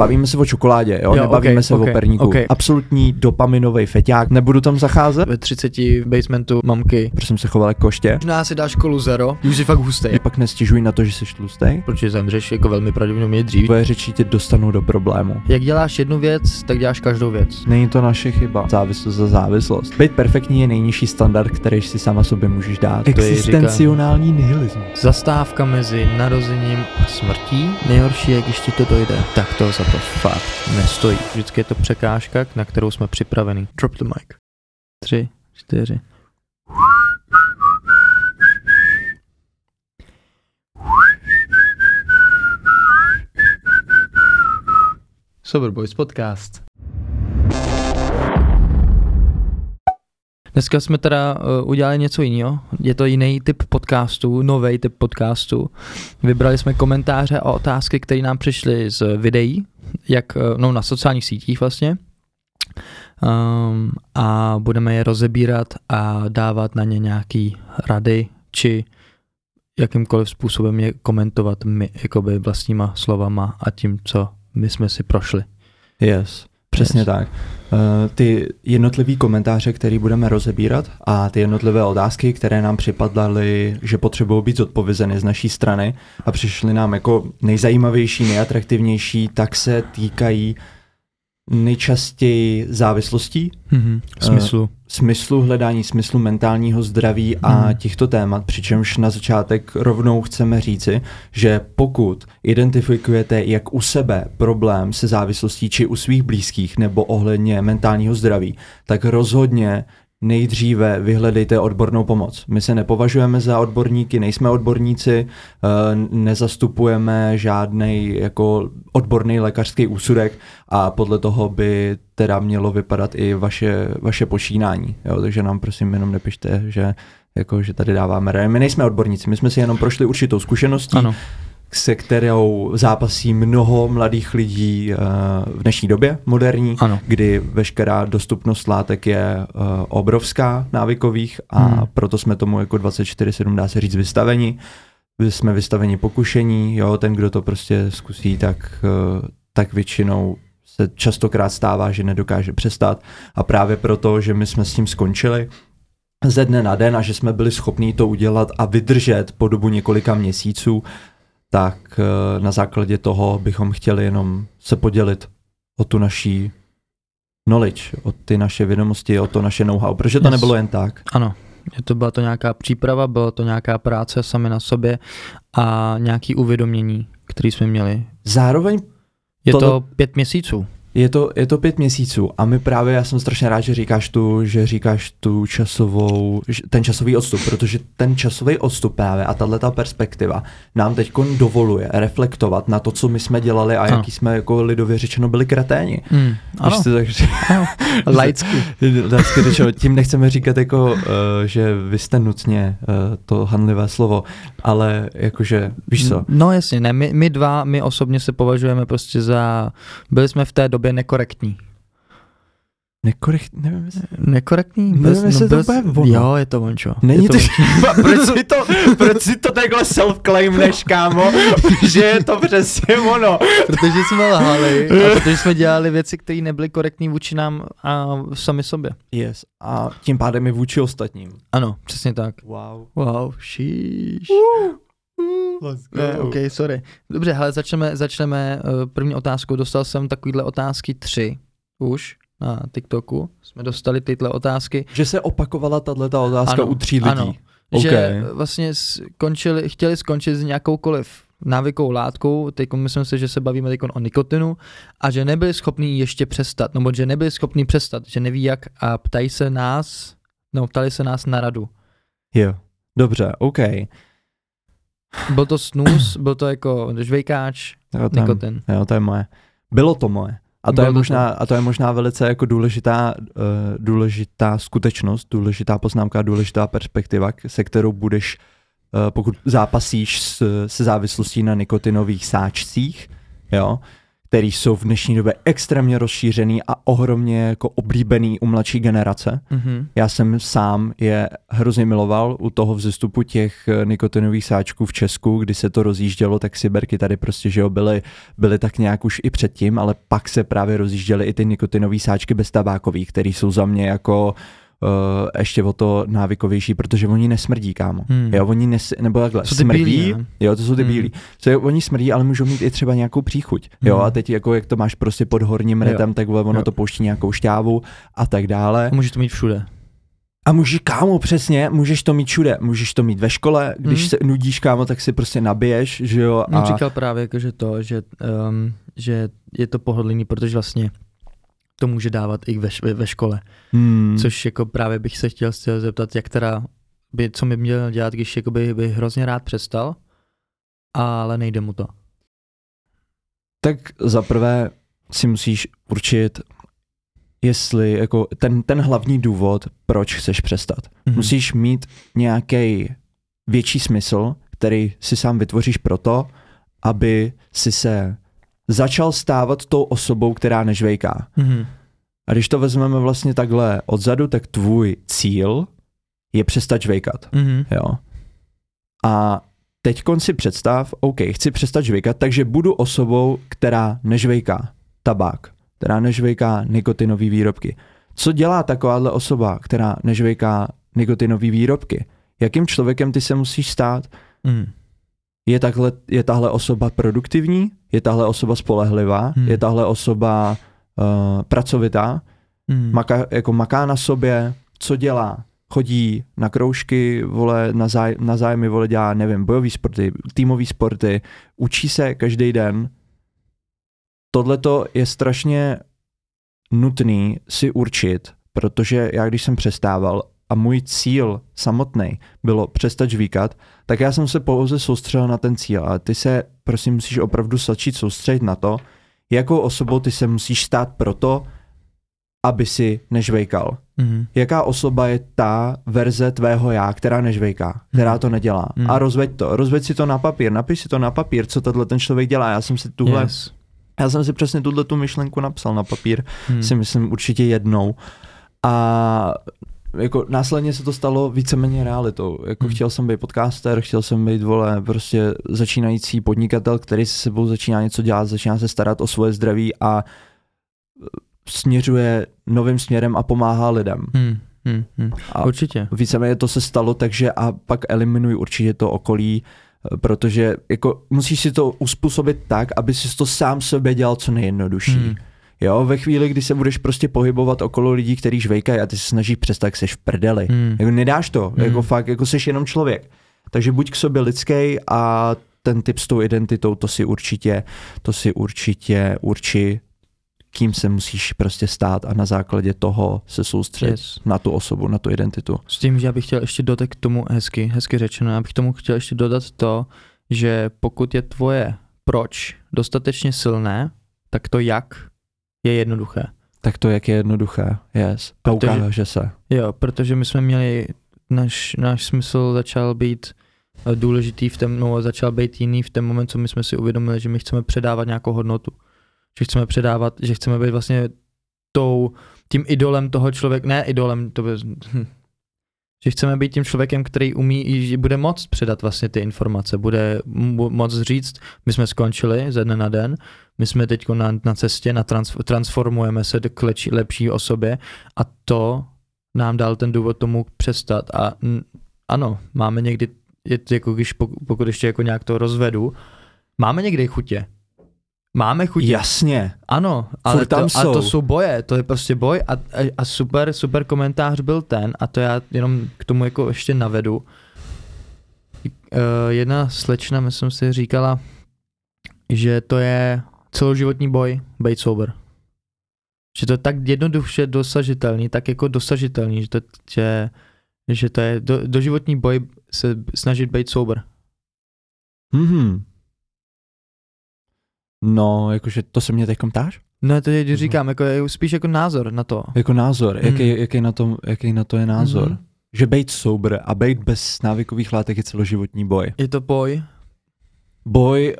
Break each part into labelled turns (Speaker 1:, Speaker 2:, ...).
Speaker 1: Bavíme se o čokoládě, jo,
Speaker 2: Jo,
Speaker 1: nebavíme
Speaker 2: okay,
Speaker 1: se
Speaker 2: okay,
Speaker 1: o perníku.
Speaker 2: okay.
Speaker 1: Absolutní dopaminový feťák, nebudu tam zacházet,
Speaker 2: Ve 30 v basementu mamky.
Speaker 1: protože jsem se choval jako koště.
Speaker 2: Možná si dáš školu zero, už jsi fakt hustý.
Speaker 1: Ty pak nestěžuj na to, že jsi tlustej.
Speaker 2: Protože zemřeš jako velmi pravděpodobně dřív.
Speaker 1: Tvoje řeči tě dostanou do problému.
Speaker 2: Jak děláš jednu věc, tak děláš každou věc.
Speaker 1: Není to naše chyba. Závislost za závislost. Být perfektní je nejnižší standard, který si sama sobě můžeš dát. Existenciální nihilismus.
Speaker 2: Zastávka mezi narozením a smrtí. Nejhorší je, když ti to dojde. Tak to to fakt nestojí. Vždycky je to překážka, na kterou jsme připraveni. Drop the mic. Tři, čtyři. Sober Boys podcast. Dneska jsme teda uh, udělali něco jiného. Je to jiný typ podcastu, nový typ podcastu. Vybrali jsme komentáře a otázky, které nám přišly z videí, jak, uh, no na sociálních sítích vlastně. Um, a budeme je rozebírat a dávat na ně nějaký rady, či jakýmkoliv způsobem je komentovat my, jakoby vlastníma slovama a tím, co my jsme si prošli.
Speaker 1: Yes, přesně
Speaker 2: Yes.
Speaker 1: tak. Uh, ty jednotlivý komentáře, které budeme rozebírat a ty jednotlivé otázky, které nám připadaly, že potřebují být zodpovězeny z naší strany a přišly nám jako nejzajímavější, nejatraktivnější, tak se týkají nejčastěji závislostí,
Speaker 2: Mhm. V smyslu.
Speaker 1: smyslu hledání smyslu mentálního zdraví a
Speaker 2: Hmm.
Speaker 1: těchto témat, přičemž na začátek rovnou chceme říci, že pokud identifikujete jak u sebe problém se závislostí či u svých blízkých nebo ohledně mentálního zdraví, tak rozhodně nejdříve vyhledejte odbornou pomoc. My se nepovažujeme za odborníky, nejsme odborníci, eh, nezastupujeme žádný jako odborný lékařský úsudek a podle toho by teda mělo vypadat i vaše, vaše počínání. Jo? Takže nám prosím jenom nepište, že jako, že tady dáváme. My nejsme odborníci, my jsme si jenom prošli určitou zkušeností,
Speaker 2: Ano.
Speaker 1: Se kterou zápasí mnoho mladých lidí eh, v dnešní době, moderní,
Speaker 2: Ano.
Speaker 1: kdy veškerá dostupnost látek je uh, obrovská návykových a
Speaker 2: Hmm.
Speaker 1: proto jsme tomu jako 24-7 dá se říct vystaveni. Vy Jsme vystaveni pokušení, jo, ten, kdo to prostě zkusí, tak, uh, tak většinou se častokrát stává, že nedokáže přestat a právě proto, že my jsme s tím skončili ze dne na den a že jsme byli schopní to udělat a vydržet po dobu několika měsíců, tak uh, na základě toho bychom chtěli jenom se podělit o tu naší knowledge, o ty naše vědomosti, o to naše know-how, protože to
Speaker 2: Yes.
Speaker 1: nebylo jen tak.
Speaker 2: Ano, je to byla to nějaká příprava, byla to nějaká práce sami na sobě a nějaký uvědomění, který jsme měli.
Speaker 1: Zároveň
Speaker 2: Je
Speaker 1: Tohle-
Speaker 2: to pět měsíců.
Speaker 1: Je to, je to pět měsíců a my právě, já jsem strašně rád, že říkáš tu, že říkáš tu časovou, ten časový odstup, protože ten časový odstup právě a tahle ta perspektiva nám teď dovoluje reflektovat na to, co my jsme dělali a
Speaker 2: Ano.
Speaker 1: jaký jsme jako lidově řečeno byli kreténi.
Speaker 2: Hmm, ano,
Speaker 1: to tak řek-
Speaker 2: ano. laicky.
Speaker 1: Lidsky řečeno, tím nechceme říkat jako, uh, že vy jste nutně uh, to handlivé slovo, ale jakože, víš co,
Speaker 2: No jasně, ne, my, my dva, my osobně se považujeme prostě za, byli jsme v té době nekorektní.
Speaker 1: nekorekt, nevím, jestli...
Speaker 2: Nekorektní?
Speaker 1: Nevím,
Speaker 2: Bez-
Speaker 1: jestli to
Speaker 2: bez-
Speaker 1: bude ono.
Speaker 2: Jo, je to ončo.
Speaker 1: Není
Speaker 2: je
Speaker 1: to,
Speaker 2: to,
Speaker 1: proč, si to, proč si to takhle self-claimneš, kámo, že je to přesně ono.
Speaker 2: protože jsme lhali a protože jsme dělali věci, které nebyly korektní vůči nám a sami sobě.
Speaker 1: Yes, a tím pádem i vůči ostatním.
Speaker 2: Ano, přesně tak.
Speaker 1: Wow.
Speaker 2: Wow, šíš.
Speaker 1: Let's
Speaker 2: Ne, OK, sorry. Dobře, hele, začneme, začneme uh, první otázkou. Dostal jsem takovýhle otázky tři už na TikToku. Jsme dostali tyhle otázky.
Speaker 1: Že se opakovala tato otázka
Speaker 2: Ano,
Speaker 1: u tří lidí.
Speaker 2: ano.
Speaker 1: OK.
Speaker 2: Že vlastně skončili, chtěli skončit s nějakoukoliv návykou látkou, teď myslím si, že se bavíme teď o nikotinu, a že nebyli schopní ještě přestat, nebo že nebyli schopní přestat, že neví jak a ptají se nás, no ptali se nás na radu.
Speaker 1: Jo, dobře, OK.
Speaker 2: Byl to snus, byl to jako žvejkáč,
Speaker 1: Jo, to je,
Speaker 2: nikotin.
Speaker 1: jo, to je moje. Bylo to moje. A to,
Speaker 2: Bylo
Speaker 1: je
Speaker 2: to
Speaker 1: možná, a to je možná velice jako důležitá, uh, důležitá skutečnost, důležitá poznámka, důležitá perspektiva, se kterou budeš, uh, pokud zápasíš s, se závislostí na nikotinových sáčcích, jo, který jsou v dnešní době extrémně rozšířený a ohromně jako oblíbený u mladší generace.
Speaker 2: Mhm.
Speaker 1: Já jsem sám je hrozně miloval u toho vzestupu těch eh, nikotinových sáčků v Česku, kdy se to rozjíždělo, tak Siberky tady prostě, že jo, byly, byly tak nějak už i předtím, ale pak se právě rozjížděly i ty nikotinové sáčky bez tabákových, které jsou za mě jako uh, ještě o to návykovější, protože oni nesmrdí, kámo.
Speaker 2: Hmm.
Speaker 1: Jo, oni nes, nebo takhle,
Speaker 2: Jsou
Speaker 1: smrdí,
Speaker 2: bílí, ne?
Speaker 1: jo, to jsou ty
Speaker 2: Hmm.
Speaker 1: bílí. So, jo, oni smrdí, ale můžou mít i třeba nějakou příchuť. Jo,
Speaker 2: Hmm.
Speaker 1: a teď jako jak to máš prostě pod horním
Speaker 2: Jo.
Speaker 1: retem, tak ono
Speaker 2: Jo.
Speaker 1: to pouští nějakou šťávu a tak dále.
Speaker 2: A můžeš to mít všude.
Speaker 1: A můžeš, kámo, přesně, můžeš to mít všude. Můžeš to mít ve škole, když
Speaker 2: Hmm.
Speaker 1: se nudíš, kámo, tak si prostě nabiješ, že jo.
Speaker 2: On
Speaker 1: A
Speaker 2: říkal právě jako, že to, že, um, že je to pohodlný, protože vlastně to může dávat i ve, ve škole.
Speaker 1: hmm,
Speaker 2: Což jako právě bych se chtěl zeptat, jak teda, by, co mi měl dělat, když jakoby by hrozně rád přestal, ale nejde mu to.
Speaker 1: tak zaprvé si musíš určit, jestli jako ten, ten hlavní důvod, proč chceš přestat.
Speaker 2: Mhm.
Speaker 1: Musíš mít nějaký větší smysl, který si sám vytvoříš proto, aby si se začal stávat tou osobou, která nežvejká.
Speaker 2: Mhm.
Speaker 1: A když to vezmeme vlastně takhle odzadu, tak tvůj cíl je přestat žvejkat.
Speaker 2: Mhm.
Speaker 1: Jo. A teď si představ, OK, chci přestat žvejkat, takže budu osobou, která nežvejká tabák, která nežvejká nikotinové výrobky. Co dělá takováhle osoba, která nežvejká nikotinové výrobky? Jakým člověkem ty se musíš stát?
Speaker 2: Mhm.
Speaker 1: Je, takhle, je tahle osoba produktivní? Je tahle osoba spolehlivá?
Speaker 2: Hmm.
Speaker 1: Je tahle osoba uh, pracovitá?
Speaker 2: Mhm.
Speaker 1: Maka, jako maká na sobě? Co dělá? Chodí na kroužky, vole, na, záj, na zájmy, vole, dělá, nevím, bojové sporty, týmové sporty, učí se každý den. Tohle je strašně nutný si určit, protože já když jsem přestával a můj cíl samotný bylo přestat žvíkat, tak já jsem se pouze soustředil na ten cíl. A ty se, prosím, musíš opravdu začít soustředit na to, jakou osobou ty se musíš stát proto, aby si nežvejkal.
Speaker 2: Mhm.
Speaker 1: Jaká osoba je ta verze tvého já, která nežvejká, která
Speaker 2: Mhm.
Speaker 1: to nedělá.
Speaker 2: Mhm.
Speaker 1: A rozveď to, rozveď si to na papír, napiš si to na papír, co tenhle ten člověk dělá. Já jsem si tuhle,
Speaker 2: Yes.
Speaker 1: já jsem si přesně tuhle tu myšlenku napsal na papír,
Speaker 2: Mhm.
Speaker 1: si myslím určitě jednou. A jako následně se to stalo víceméně realitou. Jako
Speaker 2: Hmm.
Speaker 1: chtěl jsem být podcaster, chtěl jsem být, vole, prostě začínající podnikatel, který se sebou začíná něco dělat, začíná se starat o svoje zdraví a směřuje novým směrem a pomáhá lidem.
Speaker 2: Mhm. Mhm. Mhm.
Speaker 1: A
Speaker 2: Určitě.
Speaker 1: víceméně to se stalo, takže a pak eliminuj určitě to okolí, eh, protože jako musíš si to uspůsobit tak, aby si to sám sobě dělal co nejjednodušší.
Speaker 2: Mhm.
Speaker 1: Jo, ve chvíli, kdy se budeš prostě pohybovat okolo lidí, kteří žvejkají a ty se snaží přestat, tak seš v prdeli.
Speaker 2: Mhm.
Speaker 1: Jako nedáš to,
Speaker 2: Mm.
Speaker 1: jako fakt, jako seš jenom člověk. Takže buď k sobě lidský a ten typ s tou identitou, to si určitě, to si určitě urči, kým se musíš prostě stát a na základě toho se soustředit
Speaker 2: Yes.
Speaker 1: na tu osobu, na tu identitu.
Speaker 2: S tím, že já bych chtěl ještě dodat k tomu hezky, hezky řečeno, já bych tomu chtěl ještě dodat to, že pokud je tvoje proč dostatečně silné, tak to jak je jednoduché.
Speaker 1: Tak to, jak je jednoduché, yes. A
Speaker 2: Protože-
Speaker 1: ukáže se.
Speaker 2: Jo, protože my jsme měli, náš, náš smysl začal být eh, důležitý v tom, no, začal být jiný v ten moment, co my jsme si uvědomili, že my chceme předávat nějakou hodnotu. Že chceme předávat, že chceme být vlastně tou, tím idolem toho člověka, ne idolem, to by, hm, že chceme být tím člověkem, který umí, i že bude moct předat vlastně ty informace, bude mo- moct říct, my jsme skončili ze dne na den, my jsme teď na, na cestě, na trans, transformujeme se do k lepší, lepší osobě a to nám dal ten důvod tomu přestat a n, ano, máme někdy, je to jako když, pokud, ještě jako nějak to rozvedu, máme někdy chutě. Máme chutě.
Speaker 1: Jasně.
Speaker 2: Ano, ale
Speaker 1: Furt tam
Speaker 2: to, a to
Speaker 1: jsou.
Speaker 2: jsou boje, to je prostě boj a, a, a super, super komentář byl ten a to já jenom k tomu jako ještě navedu. Uh, jedna slečna, myslím si, říkala, že to je celoživotní boj, být sober. Že to je tak jednoduše dosažitelný, tak jako dosažitelný, že to, že, že to je do, doživotní boj se snažit být sober.
Speaker 1: Mhm. No, jakože to se mě teď ptáš?
Speaker 2: No to je,
Speaker 1: Mhm.
Speaker 2: říkám, jako, je spíš jako názor na to.
Speaker 1: Jako názor,
Speaker 2: Mhm.
Speaker 1: jaký, jaký, na tom, jaký na to je názor?
Speaker 2: Mhm.
Speaker 1: Že být sober a být bez návykových látek je celoživotní boj.
Speaker 2: Je to boj,
Speaker 1: Boj,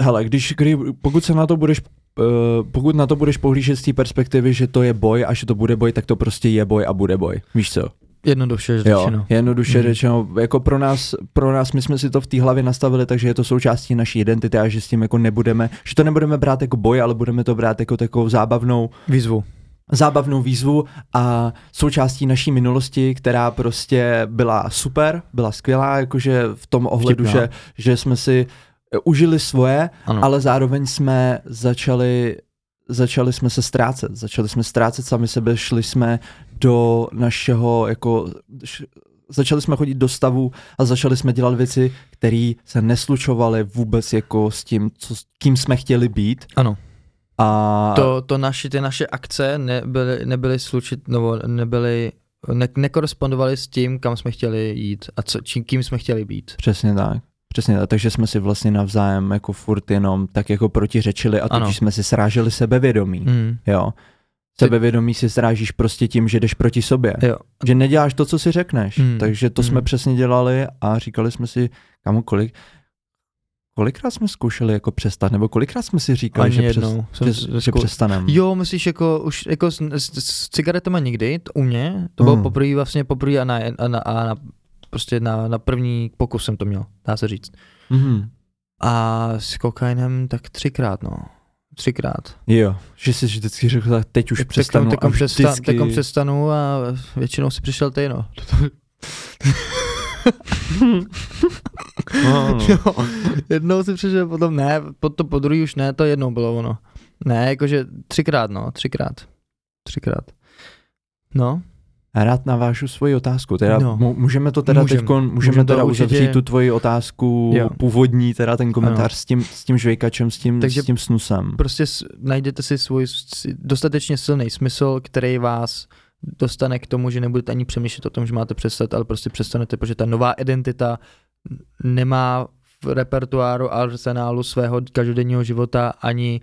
Speaker 1: hele, když, kdy, pokud se na to budeš uh, pokud na to budeš pohlížet z té perspektivy, že to je boj a že to bude boj, tak to prostě je boj a bude boj. Víš co?
Speaker 2: Jednoduše
Speaker 1: Jo,
Speaker 2: řečeno.
Speaker 1: jednoduše
Speaker 2: Mhm.
Speaker 1: řečeno, jako pro nás, pro nás, my jsme si to v té hlavě nastavili, takže je to součástí naší identity a že s tím jako nebudeme, že to nebudeme brát jako boj, ale budeme to brát jako takovou zábavnou,
Speaker 2: Výzvu.
Speaker 1: zábavnou výzvu a součástí naší minulosti, která prostě byla super, byla skvělá, jakože v tom ohledu,
Speaker 2: Vtipná.
Speaker 1: že, že jsme si eh, užili svoje,
Speaker 2: Ano.
Speaker 1: ale zároveň jsme začali začali jsme se ztrácet, začali jsme ztrácet sami sebe, šli jsme do našeho, jako, š- začali jsme chodit do stavu a začali jsme dělat věci, které se neslučovaly vůbec jako s tím, co, kým jsme chtěli být.
Speaker 2: Ano.
Speaker 1: A
Speaker 2: To, to naši, ty naše akce nebyly, nebyly slučit, nebo nebyly, ne, nekorespondovaly s tím, kam jsme chtěli jít a co, čím, kým jsme chtěli být.
Speaker 1: Přesně tak. Přesně tak, takže jsme si vlastně navzájem jako furt jenom tak jako protiřečili a
Speaker 2: Ano.
Speaker 1: tudíž jsme si sráželi sebevědomí.
Speaker 2: Mm.
Speaker 1: Jo. Sebevědomí si srážíš prostě tím, že jdeš proti sobě.
Speaker 2: Jo.
Speaker 1: Že neděláš to, co si řekneš.
Speaker 2: Mm.
Speaker 1: Takže to jsme
Speaker 2: Mm.
Speaker 1: přesně dělali a říkali jsme si, kamo, kolik, kolikrát jsme zkoušeli jako přestat, nebo kolikrát jsme si říkali,
Speaker 2: Ani
Speaker 1: že, přes,
Speaker 2: jednou. Jsem
Speaker 1: že,
Speaker 2: s-
Speaker 1: že
Speaker 2: zkou-
Speaker 1: přestaneme.
Speaker 2: Jo, myslíš jako už jako s, s, s cigaretama nikdy, to u mě, to bylo
Speaker 1: Mm.
Speaker 2: poprvé vlastně poprvé a na, a na, a na prostě na, na první pokus jsem to měl, dá se říct.
Speaker 1: Mhm.
Speaker 2: A s kokainem tak třikrát, no. Třikrát.
Speaker 1: Jo, že jsi vždycky řekl, tak teď už
Speaker 2: Tak-
Speaker 1: přestanu
Speaker 2: tak,
Speaker 1: a
Speaker 2: přesta,
Speaker 1: vždycky...
Speaker 2: tak přestanu a většinou si přišel ty, no.
Speaker 1: No, no.
Speaker 2: Jo, jednou si přišel, potom ne, po to po druhý už ne, to jednou bylo ono. Ne, jakože třikrát, no, třikrát. Třikrát. No,
Speaker 1: rád navážu svoji otázku. Teda
Speaker 2: No.
Speaker 1: můžeme to teda
Speaker 2: Můžem.
Speaker 1: teď můžeme,
Speaker 2: Můžem to
Speaker 1: teda
Speaker 2: určitě-
Speaker 1: uzavřít tu tvoji otázku
Speaker 2: Jo.
Speaker 1: původní, teda ten komentář s tím, s tím žvejkačem, s tím,
Speaker 2: Takže
Speaker 1: s tím snusem.
Speaker 2: prostě s, najděte si svůj dostatečně silný smysl, který vás dostane k tomu, že nebudete ani přemýšlet o tom, že máte přestat, ale prostě přestanete, protože ta nová identita nemá v repertoáru a arzenálu svého každodenního života ani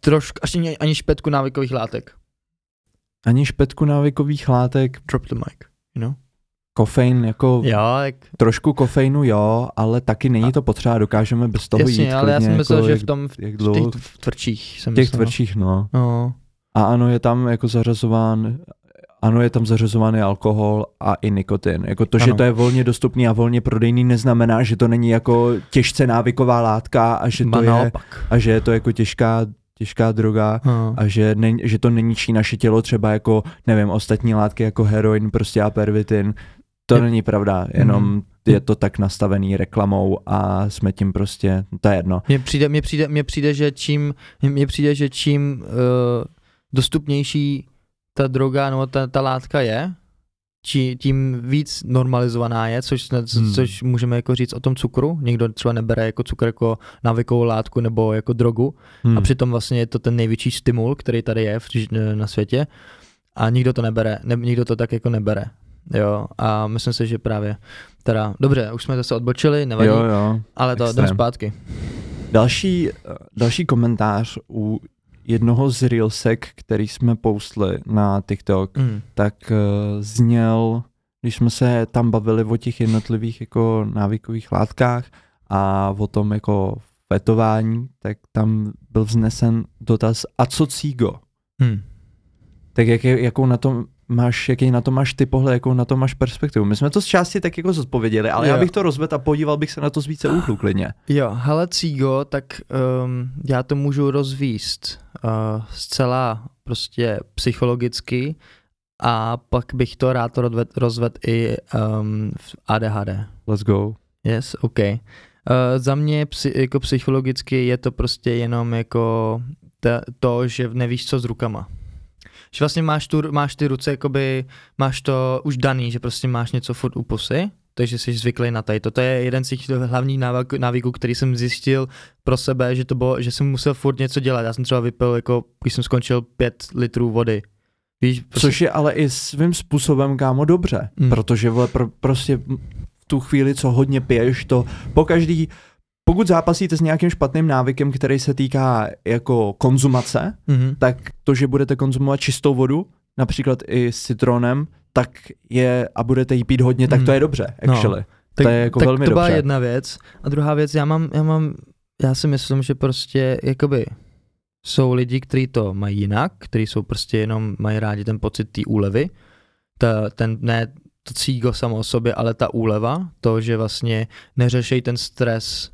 Speaker 2: trošku, až ani, ani špetku návykových látek.
Speaker 1: Ani špetku návykových látek,
Speaker 2: Drop the mic, you know?
Speaker 1: kofein, jako
Speaker 2: Jo, jak,
Speaker 1: trošku kofeinu jo, ale taky není to potřeba, dokážeme bez toho
Speaker 2: jasně,
Speaker 1: jít
Speaker 2: ale já jsem myslel,
Speaker 1: jako
Speaker 2: že
Speaker 1: jak,
Speaker 2: v tom, v
Speaker 1: jak
Speaker 2: těch
Speaker 1: dlouho,
Speaker 2: tvrdších jsem
Speaker 1: těch
Speaker 2: myslel.
Speaker 1: tvrdších, no.
Speaker 2: No.
Speaker 1: A ano, je tam jako zařazován, ano, je tam zařazovaný alkohol a i nikotin. Jako to, že
Speaker 2: Ano.
Speaker 1: to je volně dostupný a volně prodejný, neznamená, že to není jako těžce návyková látka a že to je, a že je to jako těžká, těžká droga
Speaker 2: No.
Speaker 1: a že, ne, že to neníčí naše tělo třeba jako, nevím, ostatní látky jako heroin prostě a pervitin. To
Speaker 2: Je-
Speaker 1: není pravda, jenom
Speaker 2: Mhm.
Speaker 1: je to tak nastavený reklamou a jsme tím prostě, to je jedno.
Speaker 2: Mně přijde, mně přijde, mně přijde, že čím, mně přijde, že čím uh, dostupnější ta droga nebo ta, ta látka je, či, tím víc normalizovaná je, což, hmm.
Speaker 1: Hmm.
Speaker 2: což můžeme jako říct o tom cukru. Někdo třeba nebere jako cukr jako návykovou látku nebo jako drogu
Speaker 1: Hmm.
Speaker 2: a přitom vlastně je to ten největší stimul, který tady je v, na světě a nikdo to nebere, ne, nikdo to tak jako nebere. Jo, a myslím si, že právě teda, dobře, už jsme zase odbočili, nevadí,
Speaker 1: jo, jo.
Speaker 2: ale to jdem
Speaker 1: extrém.
Speaker 2: zpátky.
Speaker 1: Další, další komentář u jednoho z Reelsek, který jsme postli na TikTok,
Speaker 2: Mm.
Speaker 1: tak uh, zněl, když jsme se tam bavili o těch jednotlivých jako návykových látkách a o tom jako fetování, tak tam byl vznesen dotaz, a co cígo?
Speaker 2: Hmm.
Speaker 1: Tak jak, jakou na tom máš, jaký na to máš ty pohled, jakou na to máš perspektivu? My jsme to z části tak jako zodpověděli, ale
Speaker 2: Jo.
Speaker 1: já bych to rozvedl a podíval bych se na to z více úhlů klidně.
Speaker 2: Jo, hele Cigo, tak um, já to můžu rozvíst uh, zcela prostě psychologicky a pak bych to rád rozvedl rozved i um, v ADHD.
Speaker 1: Let's go.
Speaker 2: Yes, OK. Uh, za mě psy, jako psychologicky je to prostě jenom jako ta, to, že nevíš co s rukama. Že vlastně máš, tu, máš ty ruce, jakoby, máš to už daný, že prostě máš něco furt u pusy, takže jsi zvyklý na tady. To je jeden z těch hlavních návyků, návyků, který jsem zjistil pro sebe, že to bylo, že jsem musel furt něco dělat. Já jsem třeba vypil, jako, když jsem skončil pět litrů vody. Víš, prostě,
Speaker 1: Což je ale i svým způsobem, kámo, dobře,
Speaker 2: Mm.
Speaker 1: protože vole, pro, prostě v tu chvíli, co hodně piješ, to po každý, pokud zápasíte s nějakým špatným návykem, který se týká jako konzumace,
Speaker 2: mhm.
Speaker 1: tak to, že budete konzumovat čistou vodu, například i s citronem, tak je, a budete jí pít hodně, tak to je dobře,
Speaker 2: No.
Speaker 1: actually.
Speaker 2: Tak,
Speaker 1: To je jako
Speaker 2: tak
Speaker 1: velmi
Speaker 2: to byla
Speaker 1: dobře.
Speaker 2: jedna věc. A druhá věc, já mám, já mám, já si myslím, že prostě, jakoby, Jsou lidi, kteří to mají jinak, kteří jsou prostě jenom, mají rádi ten pocit té úlevy. Ta, ten, ne to cígo samo o sobě, ale ta úleva, to, že vlastně neřešejí ten stres,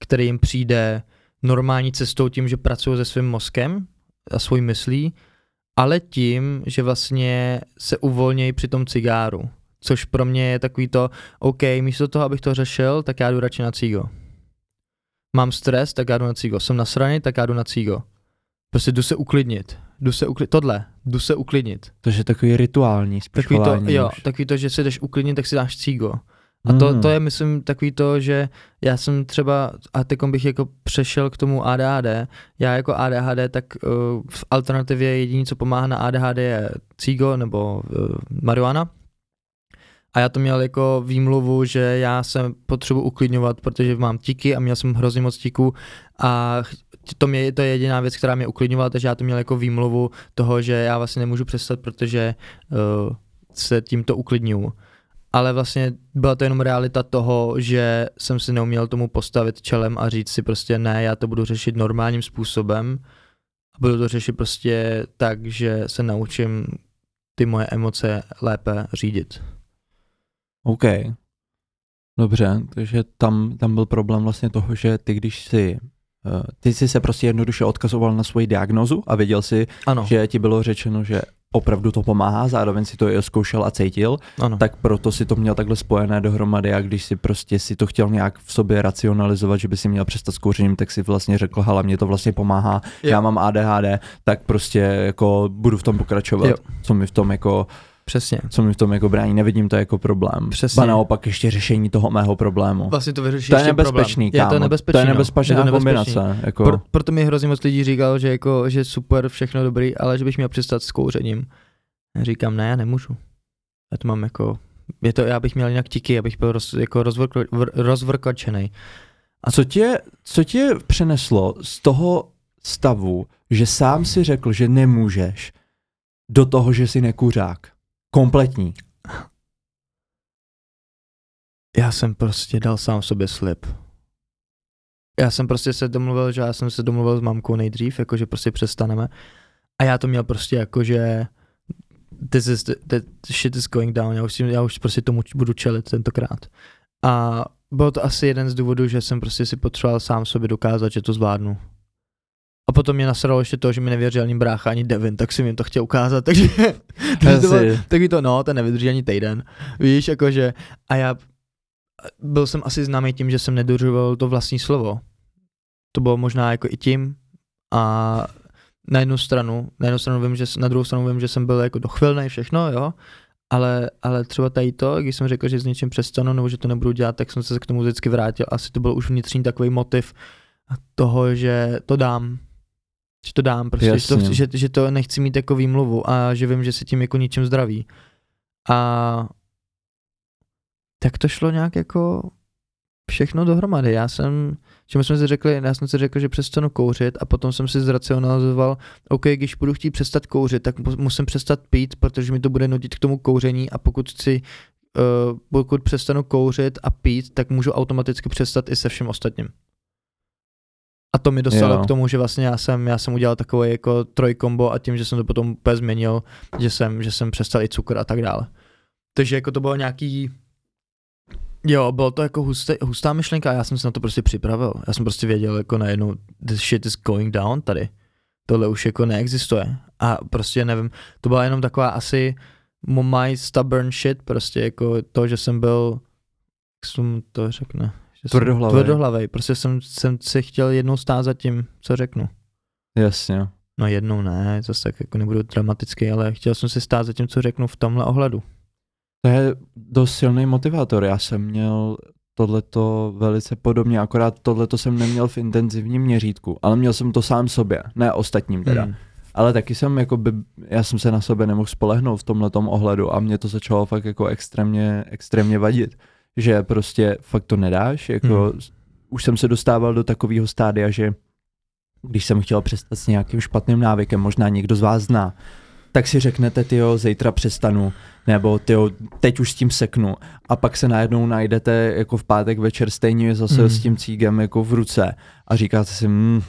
Speaker 2: který jim přijde normální cestou tím, že pracují se svým mozkem a svojí myslí, ale tím, že vlastně se uvolnějí při tom cigáru. Což pro mě je takový to, OK, místo toho, abych to řešil, tak já jdu radši na cígo. Mám stres, tak já jdu na cígo. Jsem nasraný, tak já jdu na cígo. Prostě jdu se uklidnit. Jdu se uklidnit. Tohle. Jdu se uklidnit.
Speaker 1: To je takový rituální spíš
Speaker 2: Takový to, jo, takový to, že se jdeš uklidnit, tak si dáš cígo. A to,
Speaker 1: Mm.
Speaker 2: to je, myslím, takový to, že já jsem třeba, a teď bych jako přešel k tomu ADHD, já jako ADHD, tak uh, v alternativě jediný, co pomáhá na ADHD je cigo nebo uh, marihuana. A já to měl jako výmluvu, že já se potřebuji uklidňovat, protože mám tiky a měl jsem hrozně moc tiků a to, mě, to je jediná věc, která mě uklidňovala, takže já to měl jako výmluvu toho, že já vlastně nemůžu přestat, protože uh, se tímto uklidňuju ale vlastně byla to jenom realita toho, že jsem si neuměl tomu postavit čelem a říct si prostě ne, já to budu řešit normálním způsobem a budu to řešit prostě tak, že se naučím ty moje emoce lépe řídit.
Speaker 1: OK. Dobře, takže tam, tam byl problém vlastně toho, že ty když si eh, ty jsi se prostě jednoduše odkazoval na svoji diagnozu a věděl si,
Speaker 2: Ano,
Speaker 1: že ti bylo řečeno, že opravdu to pomáhá, zároveň si to i zkoušel a cítil,
Speaker 2: ano.
Speaker 1: tak proto si to měl takhle spojené dohromady a když si prostě si to chtěl nějak v sobě racionalizovat, že by si měl přestat s kouřením, tak si vlastně řekl, hele, mě to vlastně pomáhá,
Speaker 2: Jo.
Speaker 1: já mám ADHD, tak prostě jako budu v tom pokračovat,
Speaker 2: Jo.
Speaker 1: co mi v tom jako
Speaker 2: Přesně.
Speaker 1: co mi v tom jako brání, nevidím to jako problém.
Speaker 2: Přesně.
Speaker 1: Ba naopak ještě řešení toho mého problému.
Speaker 2: Vlastně to vyřeší
Speaker 1: To je
Speaker 2: ještě
Speaker 1: nebezpečný,
Speaker 2: problém.
Speaker 1: kámo.
Speaker 2: Je to nebezpečný,
Speaker 1: to je
Speaker 2: no.
Speaker 1: nebezpečná
Speaker 2: Je to
Speaker 1: kombinace. Jako,
Speaker 2: Pro, proto mi hrozně moc lidí říkal, že, jako, že super, všechno dobrý, ale že bych měl přestat s kouřením. Já říkám, ne, já nemůžu. Já to mám jako, je to, já bych měl jinak tiky, abych byl roz, jako rozvrko, vr- rozvrkočený.
Speaker 1: a co tě, co tě přeneslo z toho stavu, že sám si řekl, že nemůžeš, do toho, že jsi nekuřák? Kompletní.
Speaker 2: Já jsem prostě dal sám sobě slib. Já jsem prostě se domluvil, že já jsem se domluvil s mamkou nejdřív, jako že prostě přestaneme. A já to měl prostě jako, že this is the, the shit is going down, já už, já už prostě tomu budu čelit tentokrát. A bylo to asi jeden z důvodů, že jsem prostě si potřeboval sám sobě dokázat, že to zvládnu. A potom mě nasralo ještě to, že mi nevěřil ani brácha, ani Devin, tak jsem jim to chtěl ukázat, takže, to bylo. Takový to, no, ten nevydrží ani týden. Víš, jakože, a já byl jsem asi známý tím, že jsem nedodržoval to vlastní slovo. To bylo možná jako i tím a na jednu stranu, na jednu stranu vím, že, na druhou stranu vím, že jsem byl jako dochvilný všechno, jo, ale, ale třeba tady to, když jsem řekl, že s něčím přestanu nebo že to nebudu dělat, tak jsem se k tomu vždycky vrátil. Asi to byl už vnitřní takový motiv toho, že to dám, že to dám, prostě, že to, že, že to nechci mít jako výmluvu a že vím, že se tím jako ničím zdraví. A tak to šlo nějak jako všechno dohromady. Já jsem, že my jsme si řekli, já jsem si řekl, že přestanu kouřit a potom jsem si zracionalizoval, OK, když budu chtít přestat kouřit, tak mu- musím přestat pít, protože mi to bude nudit k tomu kouření a pokud chci uh, pokud přestanu kouřit a pít, tak můžu automaticky přestat i se všem ostatním. A to mi dostalo
Speaker 1: Jo.
Speaker 2: k tomu, že vlastně já jsem, já jsem udělal takové jako trojkombo a tím, že jsem to potom úplně změnil, že jsem, že jsem přestal i cukr a tak dále. Takže jako to bylo nějaký, jo, bylo to jako husté, hustá myšlenka a já jsem se na to prostě připravil. Já jsem prostě věděl jako najednou, this shit is going down tady. Tohle už jako neexistuje. A prostě nevím, to byla jenom taková asi my stubborn shit, prostě jako to, že jsem byl, jak jsem to řekne, že jsem-
Speaker 1: Tvrdohlavej.
Speaker 2: Tvrdohlavej, prostě jsem, jsem si chtěl jednou stát za tím, co řeknu.
Speaker 1: Jasně.
Speaker 2: No jednou ne, zase tak jako nebudu dramatický, ale chtěl jsem si stát za tím, co řeknu v tomhle ohledu.
Speaker 1: To je dost silný motivátor. Já jsem měl tohleto velice podobně, akorát tohleto jsem neměl v intenzivním měřítku, ale měl jsem to sám sobě, ne ostatním teda.
Speaker 2: Hmm.
Speaker 1: Ale taky jsem jako by, já jsem se na sebe nemohl spolehnout v tomhletom ohledu a mě to začalo fakt jako extrémně, extrémně vadit, že prostě fakt to nedáš, jako
Speaker 2: Hmm.
Speaker 1: už jsem se dostával do takového stádia, že když jsem chtěl přestat s nějakým špatným návykem, možná někdo z vás zná, tak si řeknete, tyjo, zítra přestanu, nebo tyjo, teď už s tím seknu. A pak se najednou najdete jako v pátek večer stejně zase
Speaker 2: Mm.
Speaker 1: s tím cígem jako v ruce a říkáte si, mm,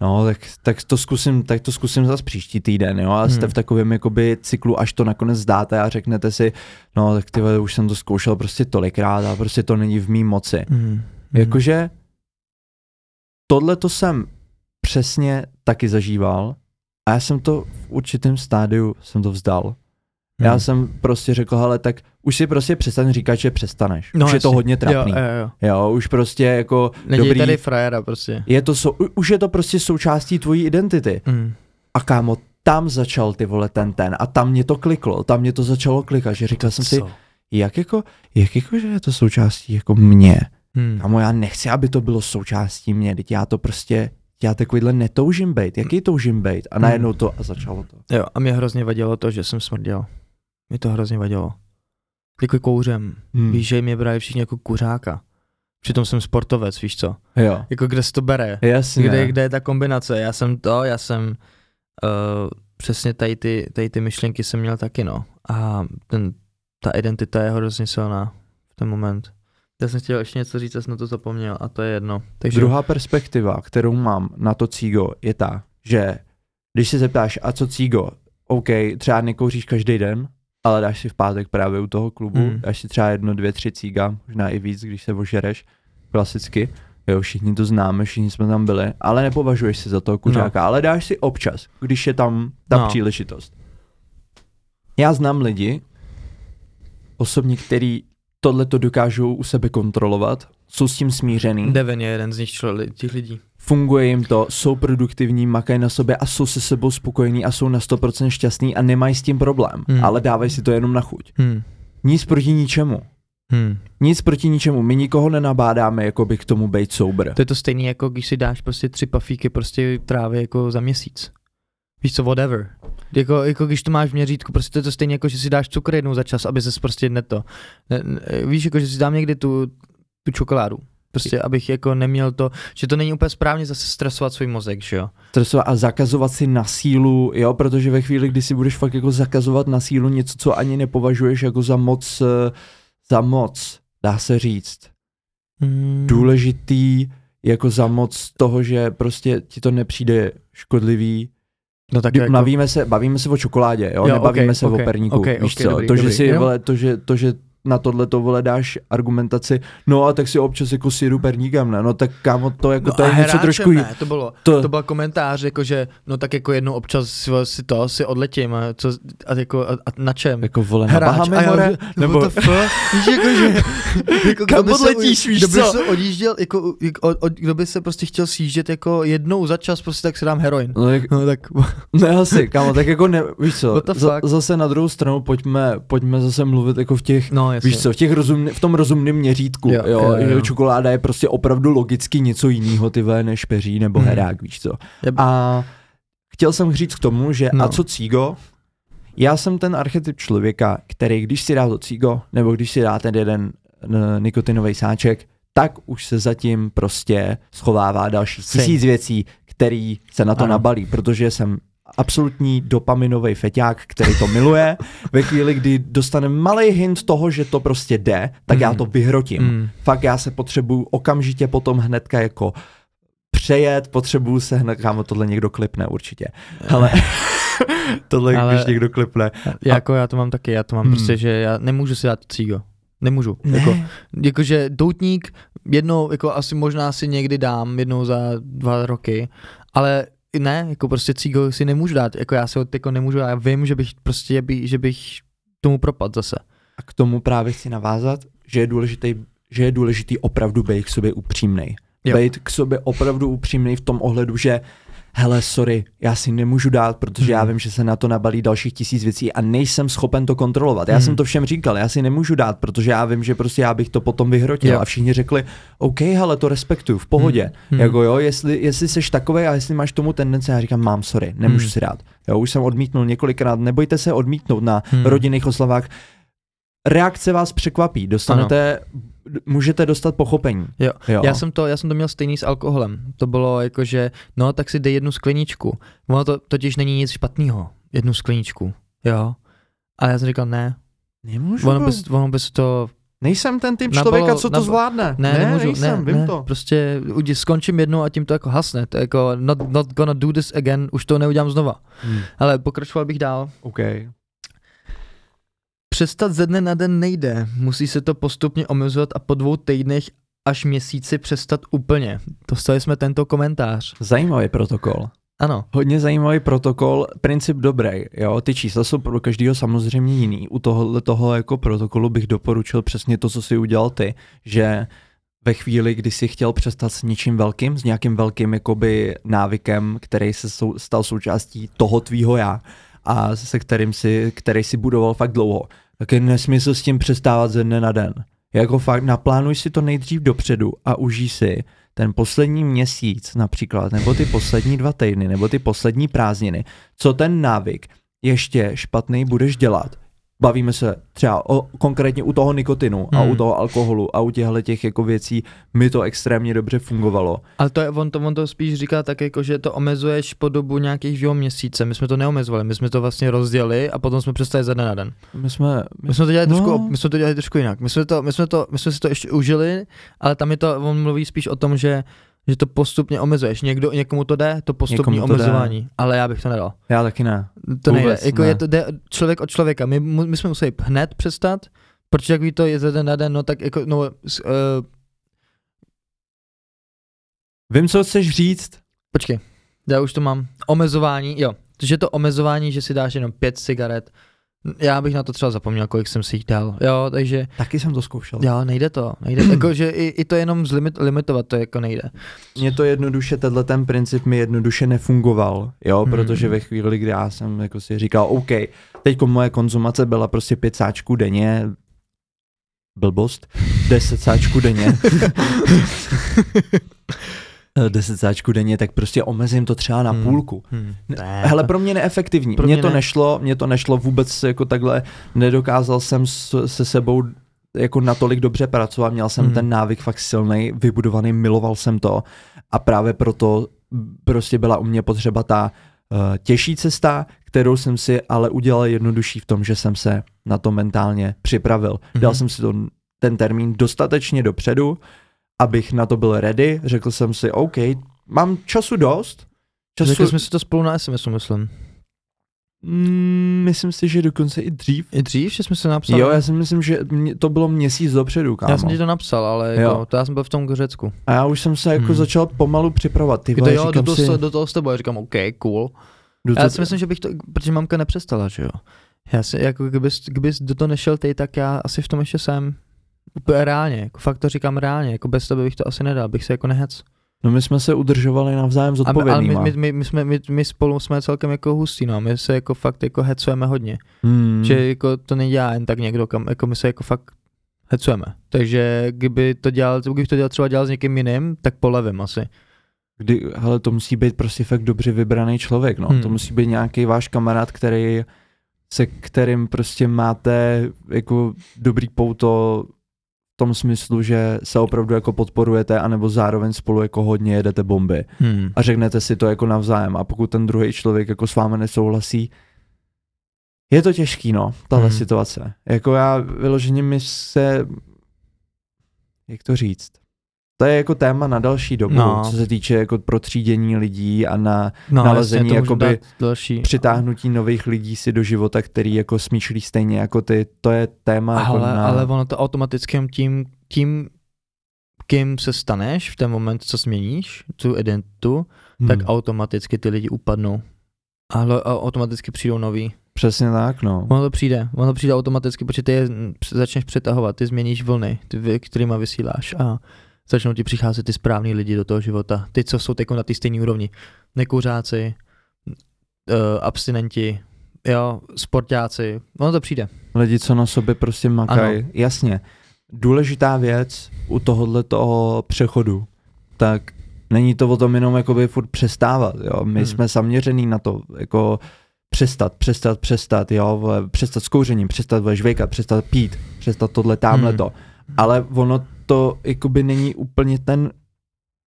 Speaker 1: No, tak, tak to zkusím, tak to zkusím zase příští týden, jo, a jste
Speaker 2: Hmm.
Speaker 1: v takovém jakoby cyklu, až to nakonec zdáte a řeknete si, no tak ty už jsem to zkoušel prostě tolikrát a prostě to není v mý moci.
Speaker 2: Mm.
Speaker 1: Jakože tohle to jsem přesně taky zažíval a já jsem to v určitém stádiu jsem to vzdal. Já
Speaker 2: Mm.
Speaker 1: jsem prostě řekl, hele, tak už si prostě přestaň říkat, že přestaneš.
Speaker 2: No,
Speaker 1: už je to hodně trapný.
Speaker 2: Jo, jo, jo.
Speaker 1: Jo, už prostě jako
Speaker 2: Neděj
Speaker 1: dobrý,
Speaker 2: tady frajera prostě.
Speaker 1: je to, sou, už je to prostě součástí tvojí identity.
Speaker 2: Mm.
Speaker 1: A kámo, tam začal ty vole ten ten a tam mě to kliklo, tam mě to začalo klikat, že říkal jsem si, jak jako, jak jako, že je to součástí jako mě.
Speaker 2: Mm.
Speaker 1: Kámo, já nechci, aby to bylo součástí mě, teď já to prostě, já takovýhle netoužím být, jaký toužím být a najednou to a začalo to.
Speaker 2: Jo, a mě hrozně vadilo to, že jsem smrděl. Mě to hrozně vadilo. Jako kouřem.
Speaker 1: Hmm.
Speaker 2: Víš, že mě brali všichni jako kuřáka. Přitom jsem sportovec, víš co?
Speaker 1: Jo,
Speaker 2: Jako kde se to bere?
Speaker 1: jasně.
Speaker 2: Kde, kde je ta kombinace? Já jsem to, já jsem uh, přesně tady ty, tady ty myšlenky jsem měl taky, no. A ten, ta identita je hrozně silná v ten moment. Já jsem chtěl ještě něco říct, já jsem na to zapomněl a to je jedno. Takže
Speaker 1: Druhá perspektiva, kterou mám na to cígo, je ta, že když se zeptáš, a co cígo, OK, třeba nekouříš každý den, ale dáš si v pátek právě u toho klubu,
Speaker 2: Mm.
Speaker 1: dáš si třeba jedno, dvě, tři cíga, možná i víc, když se ožereš, klasicky. Jo, všichni to známe, všichni jsme tam byli, ale nepovažuješ se za toho kuřáka, no. ale dáš si občas, když je tam ta
Speaker 2: no.
Speaker 1: příležitost. Já znám lidi, osobně, který tohle to dokážou u sebe kontrolovat, jsou s tím smířený
Speaker 2: Devin je jeden z nich člo, těch lidí.
Speaker 1: funguje jim to, jsou produktivní, makají na sobě a jsou se sebou spokojení a jsou na 100% šťastní a nemají s tím problém,
Speaker 2: Hmm.
Speaker 1: ale dávají si to jenom na chuť.
Speaker 2: Hmm.
Speaker 1: Nic proti ničemu.
Speaker 2: Hmm.
Speaker 1: Nic proti ničemu. My nikoho nenabádáme jakoby k tomu být soubr.
Speaker 2: To je to stejné, jako když si dáš prostě tři pafíky prostě trávy jako za měsíc. Víš co, whatever. Jako, jako když to máš v měřítku, prostě to je to stejné, jako že si dáš cukr jednou za čas, aby se prostě neto. Ne, ne, víš, jako že si dám někdy tu, tu čokoládu. Prostě, abych jako neměl to, že to není úplně správně zase stresovat svůj mozek, že jo.
Speaker 1: Stresovat a zakazovat si na sílu, jo, protože ve chvíli, kdy si budeš fakt jako zakazovat na sílu něco, co ani nepovažuješ jako za moc, eh, za moc, dá se říct,
Speaker 2: Mm.
Speaker 1: důležitý, jako za moc toho, že prostě ti to nepřijde škodlivý,
Speaker 2: No tak jako,
Speaker 1: bavíme, se, bavíme se o čokoládě, jo,
Speaker 2: Jo,
Speaker 1: nebavíme
Speaker 2: ok,
Speaker 1: se
Speaker 2: ok,
Speaker 1: o perníku,
Speaker 2: ok,
Speaker 1: víš
Speaker 2: ok,
Speaker 1: co,
Speaker 2: dobrý,
Speaker 1: to, že
Speaker 2: dobrý,
Speaker 1: si, vole, to, že, to, že na tohle to vole dáš argumentaci, no a tak si občas jako syru perníkem, ne, no tak kámo, to jako,
Speaker 2: no
Speaker 1: to je něco trošku,
Speaker 2: ne, to bylo,
Speaker 1: to,
Speaker 2: to byl komentář, jako že, no tak jako jednou občas si, si to, si odletím, a, co, a, jako, a, a na čem?
Speaker 1: jako vole, na
Speaker 2: Hráč,
Speaker 1: Bahamy
Speaker 2: a já
Speaker 1: more, nebo,
Speaker 2: fuck? Víš, jako, že, jako,
Speaker 1: Kam
Speaker 2: kdo by se
Speaker 1: odletíš, víš
Speaker 2: kdo by se odjížděl, jako, jak- od, od, kdo by se prostě chtěl sjíždět jako jednou za čas, prostě tak si dám heroin.
Speaker 1: no, tak,
Speaker 2: No tak,
Speaker 1: ne asi, kámo, tak jako ne, víš co, za, zase na druhou stranu pojďme, pojďme zase mluvit jako v těch,
Speaker 2: no jasně.
Speaker 1: Víš co, v, těch rozumný, v tom rozumném měřítku,
Speaker 2: Jo,
Speaker 1: jo,
Speaker 2: jo,
Speaker 1: jo, čokoláda je prostě opravdu logicky něco jiného, ty vole, než peří nebo
Speaker 2: Hmm.
Speaker 1: herák, víš co.
Speaker 2: Jeb-
Speaker 1: A chtěl jsem říct k tomu, že
Speaker 2: No.
Speaker 1: a co cígo, já jsem ten archetyp člověka, který když si dá to cígo, nebo když si dá ten jeden nikotinový sáček, tak už se zatím prostě schovává další tisíc věcí, který se na to
Speaker 2: Ano.
Speaker 1: nabalí, protože jsem absolutní dopaminový feťák, který to miluje. Ve chvíli, kdy dostane malý hint toho, že to prostě jde, tak já
Speaker 2: Mm.
Speaker 1: to vyhrotím.
Speaker 2: Mm.
Speaker 1: Fakt já se potřebuju okamžitě potom hnedka jako přejet, potřebuju se hned, kámo, tohle někdo klipne určitě. Hele, tohle
Speaker 2: Ale-
Speaker 1: když někdo klipne.
Speaker 2: Já, jako já to mám taky, já to mám
Speaker 1: Hmm.
Speaker 2: prostě, že já nemůžu si dát cígo. Nemůžu.
Speaker 1: Ne.
Speaker 2: Jako, jakože doutník jednou, jako asi možná si někdy dám, jednou za dva roky, ale ne, jako prostě cígo si nemůžu dát, jako já si ho jako nemůžu, já vím, že bych prostě, by, že bych tomu propadl zase.
Speaker 1: A k tomu právě chci navázat, že je důležitý, že je důležitý opravdu být k sobě upřímnej.
Speaker 2: Jo.
Speaker 1: Být k sobě opravdu upřímný v tom ohledu, že hele, sorry, já si nemůžu dát, protože já
Speaker 2: Hmm.
Speaker 1: vím, že se na to nabalí dalších tisíc věcí a nejsem schopen to kontrolovat. Já
Speaker 2: Hmm.
Speaker 1: jsem to všem říkal, já si nemůžu dát, protože já vím, že prostě já bych to potom vyhrotil.
Speaker 2: Jo.
Speaker 1: A všichni řekli, OK, hele, to respektuju, v pohodě.
Speaker 2: Hmm.
Speaker 1: Hmm.
Speaker 2: Hmm.
Speaker 1: Jako jo, jestli, jestli seš takový a jestli máš tomu tendence, já říkám, mám, sorry, nemůžu
Speaker 2: Hmm.
Speaker 1: si dát. Jo, už jsem odmítnul několikrát, nebojte se odmítnout na
Speaker 2: Hmm.
Speaker 1: rodinných oslavách. Reakce vás překvapí, dostanete, můžete dostat pochopení.
Speaker 2: Jo.
Speaker 1: jo.
Speaker 2: Já jsem to, já jsem to měl stejný s alkoholem. To bylo jako, že no tak si dej jednu skleničku. Ono to totiž není nic špatného. Jednu skleničku. Jo. Ale já jsem říkal ne.
Speaker 1: Nemůžu,
Speaker 2: Ono bys, ono bys to
Speaker 1: Nejsem ten typ
Speaker 2: Nabalo-
Speaker 1: člověka, co to zvládne.
Speaker 2: Ne, nemůžu,
Speaker 1: nejsem,
Speaker 2: ne,
Speaker 1: vím
Speaker 2: ne,
Speaker 1: to.
Speaker 2: prostě skončím jednou a tím to jako hasne, to je jako not, not gonna do this again, už to neudělám znova.
Speaker 1: Hmm.
Speaker 2: Ale pokračoval bych dál.
Speaker 1: OK.
Speaker 2: Přestat ze dne na den nejde, musí se to postupně omezovat a po dvou týdnech až měsíci přestat úplně. Dostali jsme tento komentář.
Speaker 1: Zajímavý protokol.
Speaker 2: Ano,
Speaker 1: Hodně zajímavý protokol, princip dobrý, jo, ty čísla jsou pro každého samozřejmě jiný. U tohohle toho jako protokolu bych doporučil přesně to, co si udělal ty, že ve chvíli, kdy si chtěl přestat s něčím velkým, s nějakým velkým jakoby návykem, který se sou, stal součástí toho tvýho já a se kterým si, který si budoval fakt dlouho, tak je nesmysl s tím přestávat ze dne na den. Jako fakt naplánuj si to nejdřív dopředu a užij si ten poslední měsíc například, nebo ty poslední dva týdny, nebo ty poslední prázdniny, co ten návyk ještě špatný budeš dělat. Bavíme se třeba o, konkrétně u toho nikotinu a
Speaker 2: Hmm.
Speaker 1: u toho alkoholu a u těchto těch jako věcí mi to extrémně dobře fungovalo.
Speaker 2: ale to je, on, to, on to spíš říká tak, jako, že to omezuješ po dobu nějakých dvou měsíce. My jsme to neomezovali, my jsme to vlastně rozdělili a potom jsme přestali ze dne na den.
Speaker 1: My jsme,
Speaker 2: My jsme to dělali,
Speaker 1: No.
Speaker 2: trošku, my jsme to dělali trošku jinak. My jsme, to, my, jsme to, my jsme si to ještě užili, ale tam je to, on mluví spíš o tom, že že to postupně omezuješ. Někdo, někomu to jde, to postupní
Speaker 1: to jde.
Speaker 2: omezování, ale já bych to nedal.
Speaker 1: já taky ne.
Speaker 2: To nejde.
Speaker 1: Vůbec
Speaker 2: Jako
Speaker 1: ne.
Speaker 2: je to jde člověk od člověka. My, my jsme museli hned přestat, protože jak ví to je ze den na den, no tak jako, no, uh,
Speaker 1: Vím, co chceš říct.
Speaker 2: počkej, já už to mám. Omezování, jo. Že to omezování, že si dáš jenom pět cigaret, já bych na to třeba zapomněl, kolik jsem si jich dal. Jo, takže
Speaker 1: Taky jsem to zkoušel.
Speaker 2: Jo, nejde to. Nejde, jako, že i, i to jenom zlimit, limitovat to jako nejde.
Speaker 1: Mně to jednoduše, tenhle ten princip mi jednoduše nefungoval, jo,
Speaker 2: Hmm.
Speaker 1: protože ve chvíli, kdy já jsem jako si říkal, OK, teď moje konzumace byla prostě pět sáčků denně, blbost, deset sáčků denně, Eh, deset sáčků denně, tak prostě omezím to třeba na
Speaker 2: Hmm.
Speaker 1: půlku.
Speaker 2: Hmm.
Speaker 1: Ne, Hele, pro mě neefektivní.
Speaker 2: Pro
Speaker 1: Mně
Speaker 2: mě
Speaker 1: to
Speaker 2: ne.
Speaker 1: nešlo, mně to nešlo vůbec jako takhle, nedokázal jsem s, se sebou jako natolik dobře pracovat, měl jsem
Speaker 2: Hmm.
Speaker 1: ten návyk fakt silný, vybudovaný, miloval jsem to a právě proto prostě byla u mě potřeba ta uh, těžší cesta, kterou jsem si ale udělal jednodušší v tom, že jsem se na to mentálně připravil.
Speaker 2: Mhm.
Speaker 1: Dal jsem si to, ten termín dostatečně dopředu, abych na to byl ready, řekl jsem si, OK, mám času dost, času,
Speaker 2: Řekli jsme si to spolu na SMS, myslím.
Speaker 1: Mm, myslím si, že dokonce i dřív.
Speaker 2: I dřív, že jsme se napsali.
Speaker 1: Jo, já si myslím, že mě, to bylo měsíc dopředu, kámo.
Speaker 2: já jsem ti to napsal, ale jako,
Speaker 1: Jo.
Speaker 2: to já jsem byl v tom Řecku.
Speaker 1: A já už jsem se jako
Speaker 2: Hmm.
Speaker 1: začal pomalu připravovat. Ty
Speaker 2: Jako
Speaker 1: vole,
Speaker 2: jo, do, toho,
Speaker 1: si,
Speaker 2: do toho s tebou, já říkám, OK, cool.
Speaker 1: jdu
Speaker 2: Já si myslím, že bych to, protože mamka nepřestala, že jo. Já si, jako kdybys, kdybys do toho nešel ty, tak já asi v tom ještě jsem. Úplně reálně, jako fakt to říkám reálně, jako bez tebe bych to asi nedal, bych se jako nehec.
Speaker 1: No my jsme se udržovali navzájem
Speaker 2: A my, ale my,
Speaker 1: zodpovědnýma.
Speaker 2: my, my, my, jsme, my, my, spolu jsme celkem jako hustý, no, my se jako fakt jako hecujeme hodně.
Speaker 1: Hmm.
Speaker 2: že jako to nedělá jen tak někdo, kam, jako my se jako fakt hecujeme. Takže kdyby to dělal, kdybych to dělal třeba dělal s někým jiným, tak polevím asi.
Speaker 1: Kdy, hele, to musí být prostě fakt dobře vybraný člověk, no.
Speaker 2: Hmm.
Speaker 1: To musí být nějaký váš kamarád, který se kterým prostě máte jako dobrý pouto tom smyslu, že se opravdu jako podporujete, anebo zároveň spolu jako hodně jedete bomby.
Speaker 2: Hmm.
Speaker 1: a řeknete si to jako navzájem. A pokud ten druhý člověk jako s vámi nesouhlasí, je to těžký, no, tahle
Speaker 2: Hmm.
Speaker 1: situace. Jako já vyloženě mi se, jak to říct, to je jako téma na další dobu,
Speaker 2: No.
Speaker 1: co se týče jako protřídění lidí a na
Speaker 2: No,
Speaker 1: nalezení
Speaker 2: jasně,
Speaker 1: jakoby
Speaker 2: další.
Speaker 1: přitáhnutí nových lidí si do života, který jako smýšlí stejně jako ty. To je téma jako
Speaker 2: ale,
Speaker 1: na...
Speaker 2: ale ono to automaticky tím, tím, kým se staneš v ten moment, co změníš tu identitu,
Speaker 1: Hmm.
Speaker 2: tak automaticky ty lidi upadnou. Ale a automaticky přijdou noví.
Speaker 1: Přesně tak, no.
Speaker 2: Ono to přijde, ono to přijde automaticky, protože ty je začneš přetahovat, ty změníš vlny, ty, kterýma vysíláš a začnou ti přicházet ty správní lidi do toho života. Ty, co jsou teď na té stejné úrovni. Nekuřáci, uh, abstinenti, jo, sportáci, ono to přijde.
Speaker 1: Lidi, co na sobě prostě makají. Jasně. Důležitá věc u tohohle toho přechodu, tak není to o tom jenom jakoby furt přestávat, jo. My
Speaker 2: Hmm.
Speaker 1: hmm. jsme zaměřený na to, jako přestat, přestat, přestat, jo, přestat s kouřením, přestat žvejkat, přestat pít, přestat tohle, tamhle
Speaker 2: Hmm.
Speaker 1: to. Ale ono to jakoby není úplně ten,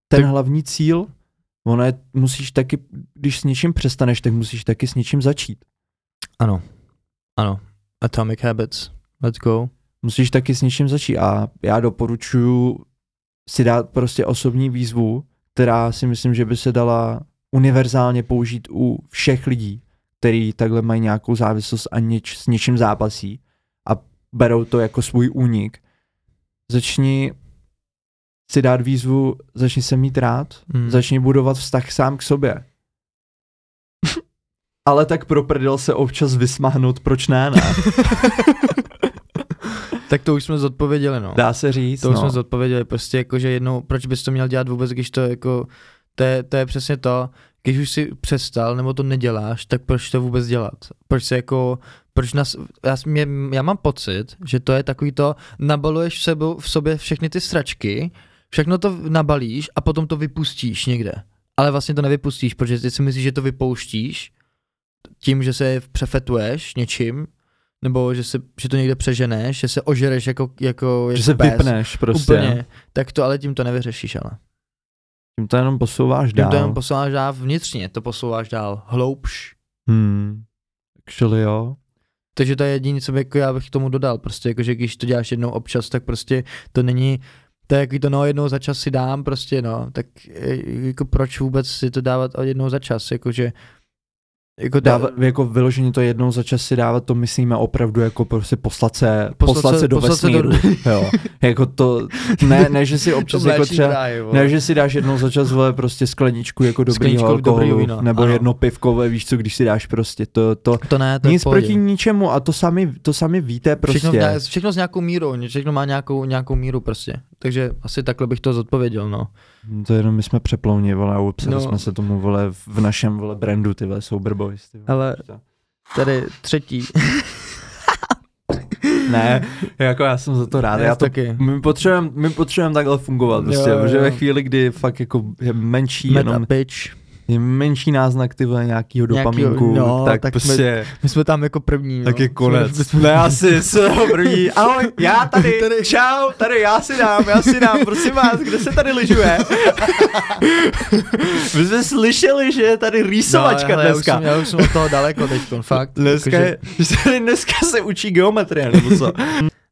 Speaker 1: ten
Speaker 2: Tak-
Speaker 1: hlavní cíl. Ono je, musíš taky, když s něčím přestaneš, tak musíš taky s něčím začít.
Speaker 2: Ano, ano. Atomic Habits, let's go.
Speaker 1: musíš taky s něčím začít a já doporučuji si dát prostě osobní výzvu, která si myslím, že by se dala univerzálně použít u všech lidí, který takhle mají nějakou závislost a něč, s něčím zápasí a berou to jako svůj únik. Začni si dát výzvu, začni se mít rád,
Speaker 2: Hmm.
Speaker 1: začni budovat vztah sám k sobě. Ale tak pro prdel se občas vysmáhnout, proč ne, ne?
Speaker 2: Tak to už jsme zodpověděli, no.
Speaker 1: Dá se říct,
Speaker 2: To už
Speaker 1: no.
Speaker 2: jsme zodpověděli, prostě jako, že jednou, proč bys to měl dělat vůbec, když to jako, to je, to je přesně to, když už si přestal nebo to neděláš, tak proč to vůbec dělat? Proč se jako, proč nás, já, mě, já mám pocit, že to je takový to, nabaluješ v, sebu, v sobě všechny ty sračky, všechno to nabalíš a potom to vypustíš někde. Ale vlastně to nevypustíš, protože ty si myslíš, že to vypouštíš tím, že se přefetuješ něčím, nebo že, se, že to někde přeženeš, že se ožereš jako, jako,
Speaker 1: Že
Speaker 2: jako
Speaker 1: se
Speaker 2: pes.
Speaker 1: vypneš prostě.
Speaker 2: Úplně, tak to ale tím to nevyřešíš, ale.
Speaker 1: Tím to jenom posouváš
Speaker 2: Tím
Speaker 1: dál.
Speaker 2: to jenom posouváš dál vnitřně, to posouváš dál hloubš.
Speaker 1: Hmm. Actually jo.
Speaker 2: Takže to je jediné, co jako já bych k tomu dodal, prostě jako, že když to děláš jednou občas, tak prostě to není, to je jaký to no jednou za čas si dám prostě no, tak eh, jako proč vůbec si to dávat jednou za čas, jakože jako
Speaker 1: Dávat, jako vyloženě to jednou za čas si dávat, to myslíme opravdu jako prostě poslat se,
Speaker 2: Poslat
Speaker 1: poslat,
Speaker 2: se-
Speaker 1: do
Speaker 2: poslat se do-
Speaker 1: vesmíru. jo. Jako to, ne, ne, že si občas jako třeba, ne, že si dáš jednou za čas, vole, prostě skleničku jako dobrýho alkoholu,
Speaker 2: dobrýho vína,
Speaker 1: nebo
Speaker 2: ano.
Speaker 1: jedno pivko, vole, víš co, když si dáš prostě to, to
Speaker 2: to ne, to
Speaker 1: nic proti ničemu a to sami, to sami víte prostě.
Speaker 2: Všechno, ne, všechno s nějakou mírou, všechno má nějakou, nějakou míru prostě. Takže asi takhle bych to zodpověděl, no.
Speaker 1: To jenom my jsme přeplouni, vole, a upsali
Speaker 2: No.
Speaker 1: jsme se tomu, vole, v našem, vole, brandu, ty vole, Sober Boys, ty vole.
Speaker 2: Ale tady třetí.
Speaker 1: Ne, jako já jsem za to rád.
Speaker 2: Já
Speaker 1: Já to,
Speaker 2: taky.
Speaker 1: my potřebujeme my potřebujem takhle fungovat, prostě,
Speaker 2: Jo,
Speaker 1: protože
Speaker 2: jo.
Speaker 1: ve chvíli, kdy fakt jako je menší,
Speaker 2: Met
Speaker 1: jenom
Speaker 2: a pitch.
Speaker 1: Je menší náznak ty nějakýho dopaminku,
Speaker 2: no,
Speaker 1: tak,
Speaker 2: tak
Speaker 1: tak
Speaker 2: jsme-
Speaker 1: prostě,
Speaker 2: My jsme tam jako první.
Speaker 1: tak
Speaker 2: no.
Speaker 1: je konec.
Speaker 2: Jsme- jsme-
Speaker 1: Ne, asi se první. Ahoj, já tady,
Speaker 2: Tady.
Speaker 1: čau, tady já si dám, já si dám, prosím vás, kde se tady lyžuje? My jsme slyšeli, že je tady rýsovačka
Speaker 2: no, hele,
Speaker 1: dneska.
Speaker 2: Já už, jsem, já už jsem od toho daleko teď, fakt.
Speaker 1: Dneska,
Speaker 2: Jakože-
Speaker 1: je, dneska se učí geometrie, nebo co?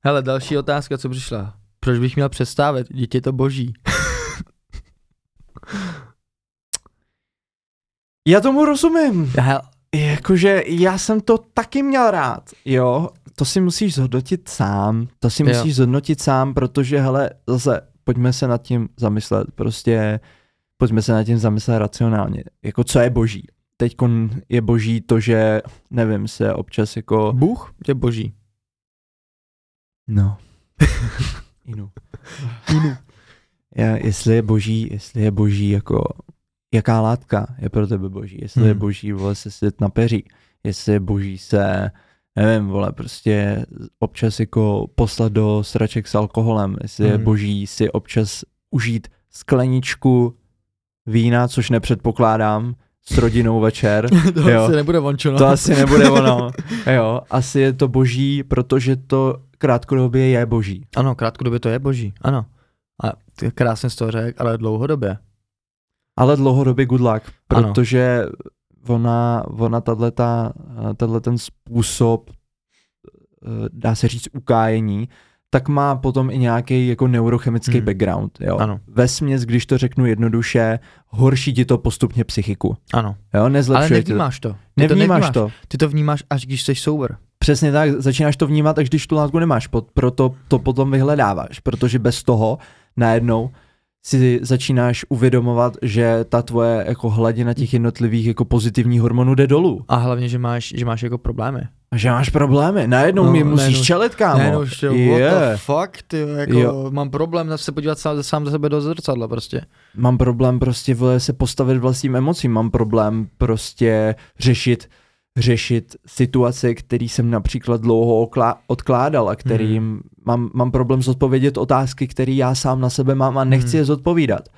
Speaker 2: Hele, další otázka, co přišla. Proč bych měl přestávat? Dítě je to boží.
Speaker 1: Já tomu rozumím.
Speaker 2: Hele,
Speaker 1: Jakože já jsem to taky měl rád, jo. To si musíš zhodnotit sám, to si
Speaker 2: Jo.
Speaker 1: musíš zhodnotit sám, protože hele, zase pojďme se nad tím zamyslet, prostě pojďme se nad tím zamyslet racionálně. Jako co je boží? Teď je boží to, že nevím, se občas jako...
Speaker 2: Bůh je boží.
Speaker 1: No. Inu. Inu. Já, jestli je boží, jestli je boží jako, jaká látka je pro tebe boží, jestli
Speaker 2: Hmm.
Speaker 1: je boží, vole, se sedět na peří, jestli je boží se, nevím, vole, prostě občas jako poslat do sraček s alkoholem, jestli je
Speaker 2: Hmm.
Speaker 1: boží si občas užít skleničku vína, což nepředpokládám, s rodinou večer,
Speaker 2: to
Speaker 1: Jo.
Speaker 2: asi nebude vončo, no.
Speaker 1: to asi nebude ono. Jo, asi je to boží, protože to krátkodobě je boží.
Speaker 2: Ano, krátkodobě to je boží, ano. A ty krásně z toho řekl, ale dlouhodobě.
Speaker 1: Ale dlouhodobě good luck,
Speaker 2: Ano.
Speaker 1: protože ona, ona tato, ten způsob, eh, dá se říct ukájení, tak má potom i nějaký jako neurochemický
Speaker 2: Hmm.
Speaker 1: background. Jo.
Speaker 2: Ano.
Speaker 1: Ve směs, když to řeknu jednoduše, horší ti to postupně psychiku.
Speaker 2: Ano.
Speaker 1: Jo,
Speaker 2: Ale
Speaker 1: nezlepšuje to.
Speaker 2: nevnímáš to. Ty
Speaker 1: Nevnímáš
Speaker 2: to.
Speaker 1: to.
Speaker 2: Ty to vnímáš, až když jsi sober.
Speaker 1: Přesně tak, začínáš to vnímat, až když tu látku nemáš, proto to potom vyhledáváš, protože bez toho najednou si začínáš uvědomovat, že ta tvoje jako hladina těch jednotlivých jako pozitivních hormonů jde dolů.
Speaker 2: A hlavně, že máš, že máš jako problémy.
Speaker 1: A že máš problémy, najednou
Speaker 2: No,
Speaker 1: mi musíš
Speaker 2: najednou-
Speaker 1: čelit, kámo.
Speaker 2: No, ještě, what
Speaker 1: Je.
Speaker 2: the fuck, ty, jako,
Speaker 1: Jo.
Speaker 2: mám problém se podívat sám, sám za sebe do zrcadla prostě.
Speaker 1: Mám problém prostě vole, se postavit vlastním emocím, mám problém prostě řešit řešit situace, který jsem například dlouho odkládal a kterým
Speaker 2: Hmm.
Speaker 1: mám, mám problém zodpovědět otázky, které já sám na sebe mám a nechci
Speaker 2: Hmm.
Speaker 1: je zodpovídat.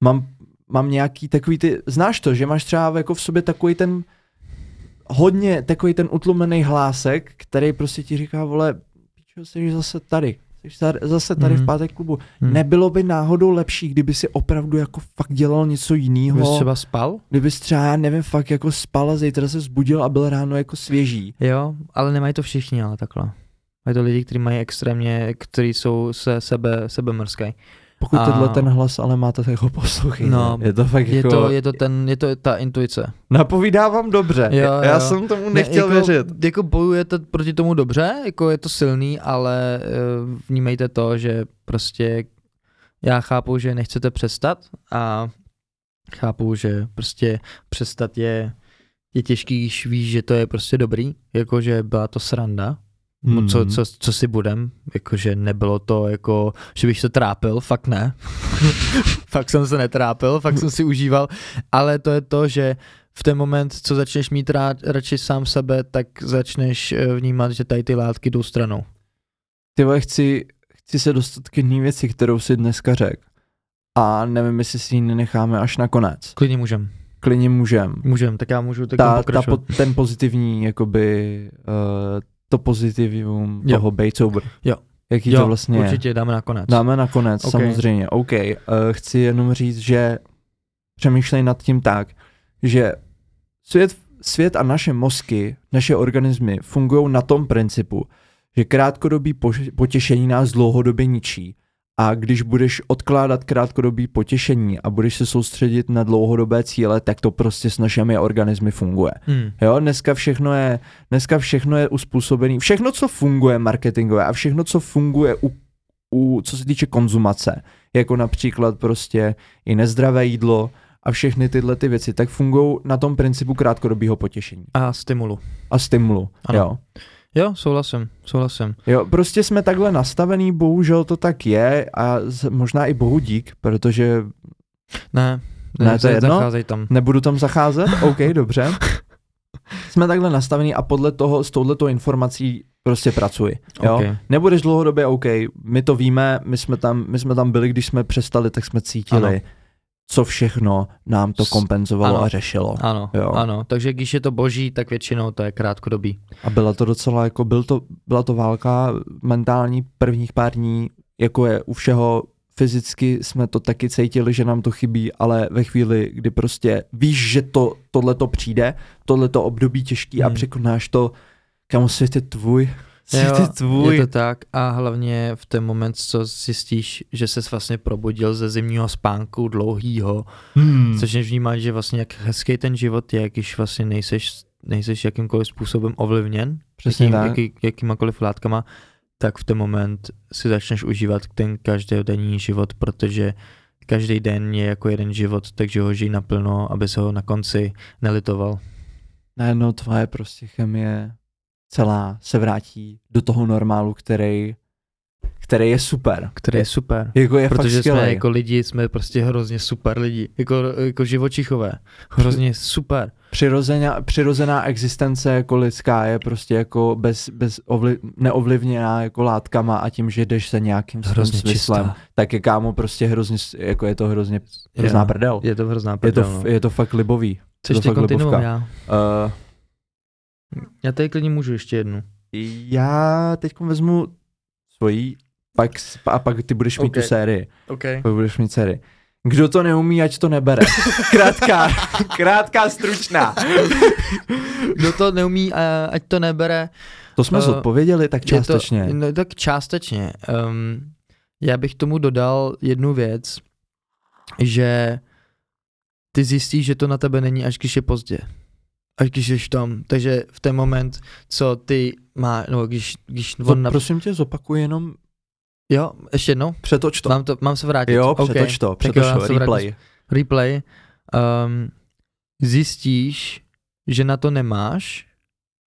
Speaker 1: Mám, mám nějaký takový ty, znáš to, že máš třeba jako v sobě takový ten hodně takový ten utlumený hlásek, který prostě ti říká, vole, pičo, jsi zase tady, tady, zase tady
Speaker 2: Mhm.
Speaker 1: v pátek klubu.
Speaker 2: Hmm.
Speaker 1: Nebylo by náhodou lepší, kdyby si opravdu jako fakt dělal něco jiného?
Speaker 2: třeba spal?
Speaker 1: Kdybys třeba, já nevím, fakt jako spal a zítra se zbudil a byl ráno jako svěží.
Speaker 2: Jo, ale nemají to všichni, ale takhle. Mají to lidi, kteří mají extrémně, kteří jsou se sebe, sebe mrskají.
Speaker 1: Pokud
Speaker 2: A-
Speaker 1: tenhle ten hlas ale máte, tak ho poslouchejte.
Speaker 2: No,
Speaker 1: je to fakt
Speaker 2: Je
Speaker 1: jako...
Speaker 2: to, je to ten, je to ta intuice.
Speaker 1: Napovídá vám dobře.
Speaker 2: Jo, jo,
Speaker 1: Já jsem tomu
Speaker 2: Ne,
Speaker 1: nechtěl
Speaker 2: jako,
Speaker 1: věřit.
Speaker 2: Jako bojujete proti tomu dobře, jako je to silný, ale uh, vnímejte to, že prostě já chápu, že nechcete přestat a chápu, že prostě přestat je, je těžký, když víš, že to je prostě dobrý, jakože byla to sranda, hmm. co, co, co si budem, jakože nebylo to jako, že bych se trápil, fakt ne, fakt jsem se netrápil, fakt jsem si užíval, ale to je to, že v ten moment, co začneš mít rád, radši sám sebe, tak začneš eh, vnímat, že tady ty látky jdou stranou.
Speaker 1: Ty vole, chci, chci se dostat k jedné věci, kterou si dneska řekl. A nevím, jestli si ji nenecháme až na konec.
Speaker 2: Klidně můžem,
Speaker 1: Klidně můžem.
Speaker 2: můžem, tak já můžu tak
Speaker 1: Ta, ta, po- ten pozitivní, jakoby, uh, to pozitivum
Speaker 2: Jo.
Speaker 1: toho být sober.
Speaker 2: Jo.
Speaker 1: Jaký
Speaker 2: jo,
Speaker 1: to vlastně je.
Speaker 2: určitě, dáme nakonec.
Speaker 1: Dáme nakonec,
Speaker 2: Ok.
Speaker 1: samozřejmě. OK, uh, chci jenom říct, že přemýšlej nad tím tak, že svět, svět a naše mozky, naše organismy fungují na tom principu, že krátkodobý potěšení nás dlouhodobě ničí. A když budeš odkládat krátkodobý potěšení a budeš se soustředit na dlouhodobé cíle, tak to prostě s našimi organismy funguje.
Speaker 2: Hmm.
Speaker 1: Jo, dneska všechno je, dneska všechno je uspůsobené, všechno, co funguje marketingové a všechno, co funguje u, u, co se týče konzumace, jako například prostě i nezdravé jídlo a všechny tyhle ty věci, tak fungují na tom principu krátkodobého potěšení
Speaker 2: A stimulu.
Speaker 1: a stimulu.
Speaker 2: Ano.
Speaker 1: Jo.
Speaker 2: Jo, souhlasím, souhlasím.
Speaker 1: jo, prostě jsme takhle nastavený, bohužel to tak je a možná i bohu dík, protože
Speaker 2: Ne,
Speaker 1: Ne, to je jedno?
Speaker 2: zacházej tam.
Speaker 1: Nebudu tam zacházet? OK, dobře. Jsme takhle nastavení a podle toho, s touhletou informací prostě pracuji. Jo?
Speaker 2: Ok.
Speaker 1: Nebudeš dlouhodobě OK, my to víme, my jsme tam, my jsme tam byli, když jsme přestali, tak jsme cítili,
Speaker 2: Ano.
Speaker 1: Co všechno nám to kompenzovalo
Speaker 2: ano.
Speaker 1: a řešilo.
Speaker 2: Ano,
Speaker 1: Jo.
Speaker 2: ano, takže když je to boží, tak většinou to je krátkodobý.
Speaker 1: A byla to docela, jako byl to, byla to válka mentální prvních pár dní, jako je u všeho, fyzicky jsme to taky cítili, že nám to chybí, ale ve chvíli, kdy prostě víš, že to, tohle to přijde, tohle to období těžký a
Speaker 2: Hmm.
Speaker 1: překonáš to, kam svět je tvůj, svět
Speaker 2: Jo,
Speaker 1: je tvůj.
Speaker 2: Je to tak a hlavně v ten moment, co zjistíš, že ses vlastně probudil ze zimního spánku dlouhýho,
Speaker 1: Hmm.
Speaker 2: začneš vnímat, že vlastně jak hezký ten život je, když vlastně nejseš, nejseš jakýmkoliv způsobem ovlivněn,
Speaker 1: Přesně
Speaker 2: jakým,
Speaker 1: tak.
Speaker 2: jaký, jakýmakoliv látkama, tak v ten moment si začneš užívat ten každodenní život, protože každý den je jako jeden život, takže ho žij naplno, aby se ho na konci nelitoval.
Speaker 1: Najednou tvoje prostě chemie celá se vrátí do toho normálu, který, který je super.
Speaker 2: Který je super.
Speaker 1: Jako je
Speaker 2: Protože
Speaker 1: fakt
Speaker 2: jsme jako lidi, jsme prostě hrozně super lidi, jako, jako živočichové, hrozně super.
Speaker 1: Přirozená, přirozená existence jako lidská je prostě jako bez, bez ovli, neovlivněná jako látkama a tím, že jdeš se nějakým
Speaker 2: Hrozně
Speaker 1: smyslem,
Speaker 2: čistá.
Speaker 1: tak je kámo prostě hrozně, jako je to hrozně hrozná
Speaker 2: Jo,
Speaker 1: prdel.
Speaker 2: Je to hrozná
Speaker 1: Je to,
Speaker 2: prdel, no.
Speaker 1: je to fakt libový.
Speaker 2: Chceš
Speaker 1: to
Speaker 2: ty
Speaker 1: fakt
Speaker 2: kontinuum,
Speaker 1: libovka.
Speaker 2: já?
Speaker 1: Uh,
Speaker 2: Já tady klidně můžu ještě jednu.
Speaker 1: já teď vezmu svojí, pak, a pak ty budeš mít
Speaker 2: Ok.
Speaker 1: tu sérii.
Speaker 2: OK.
Speaker 1: Pak budeš mít sérii. Kdo to neumí, ať to nebere. Krátká, krátká, stručná.
Speaker 2: Kdo to neumí, ať to nebere.
Speaker 1: To jsme
Speaker 2: Eh,
Speaker 1: zodpověděli tak částečně.
Speaker 2: To, no, tak částečně. Um, já bych tomu dodal jednu věc, že ty zjistíš, že to na tebe není, až když je pozdě. Až když jsi tam. Takže v ten moment, co ty má, no když, když on na,
Speaker 1: prosím tě, zopakuj jenom,
Speaker 2: Jo, ještě jednou.
Speaker 1: přetoč to.
Speaker 2: Mám, to, mám se vrátit.
Speaker 1: Jo, přetoč to,
Speaker 2: jo,
Speaker 1: přetoč to, replay.
Speaker 2: replay, um, zjistíš, že na to nemáš,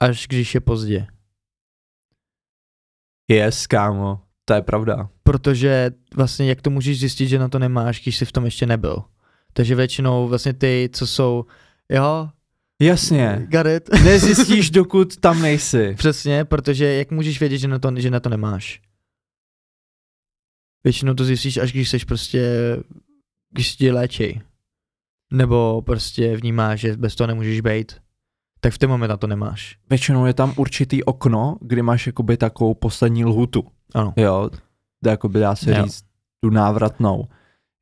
Speaker 2: až když je pozdě.
Speaker 1: Yes, kámo, to je pravda.
Speaker 2: Protože vlastně jak to můžeš zjistit, že na to nemáš, když jsi v tom ještě nebyl. Takže většinou vlastně ty, co jsou, jo,
Speaker 1: Jasně,
Speaker 2: it.
Speaker 1: nezjistíš, dokud tam nejsi.
Speaker 2: Přesně, protože jak můžeš vědět, že na to, že na to nemáš? Většinou to zjistíš, až když jsi prostě, když tě léčí. Nebo prostě vnímáš, že bez toho nemůžeš být. Tak v ten moment na to nemáš.
Speaker 1: Většinou je tam určitý okno, kdy máš jakoby takovou poslední lhutu.
Speaker 2: Ano.
Speaker 1: Jo, jakoby dá se
Speaker 2: Jo.
Speaker 1: říct tu návratnou.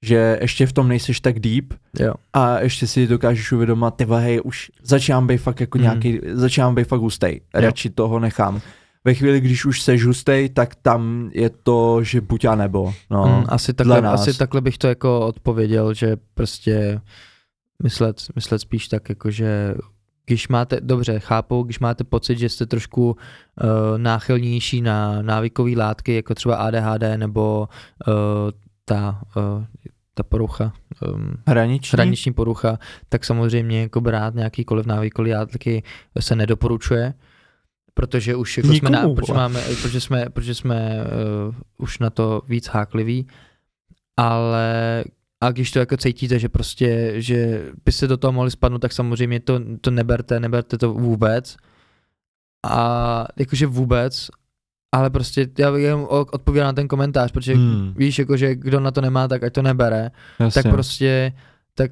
Speaker 1: Že ještě v tom nejseš tak deep
Speaker 2: Jo.
Speaker 1: a ještě si dokážeš uvědomit, ty hej, už začínám být fakt jako
Speaker 2: Mm.
Speaker 1: nějaký, začínám být fakt hustej, radši toho nechám. ve chvíli, když už seš hustej, tak tam je to, že buď a nebo. No,
Speaker 2: mm, asi, takhle, asi takhle bych to jako odpověděl, že prostě myslet, myslet spíš tak jako, že když máte, dobře, chápu, když máte pocit, že jste trošku uh, náchylnější na návykové látky, jako třeba ADHD nebo uh, ta, uh, ta porucha, um,
Speaker 1: hraniční?
Speaker 2: hraniční porucha, tak samozřejmě jako brát nějakýkoliv návykové látky se nedoporučuje, protože už jako jsme, na, protože, máme, protože jsme, protože jsme uh, už na to víc hákliví, ale a když to jako cítíte, že prostě, že by se do toho mohli spadnout, tak samozřejmě to, to neberte, neberte to vůbec. A jakože vůbec, ale prostě já bych jenom odpověděl na ten komentář, protože hmm. víš, jakože kdo na to nemá, tak ať to nebere. Jasně. Tak prostě, tak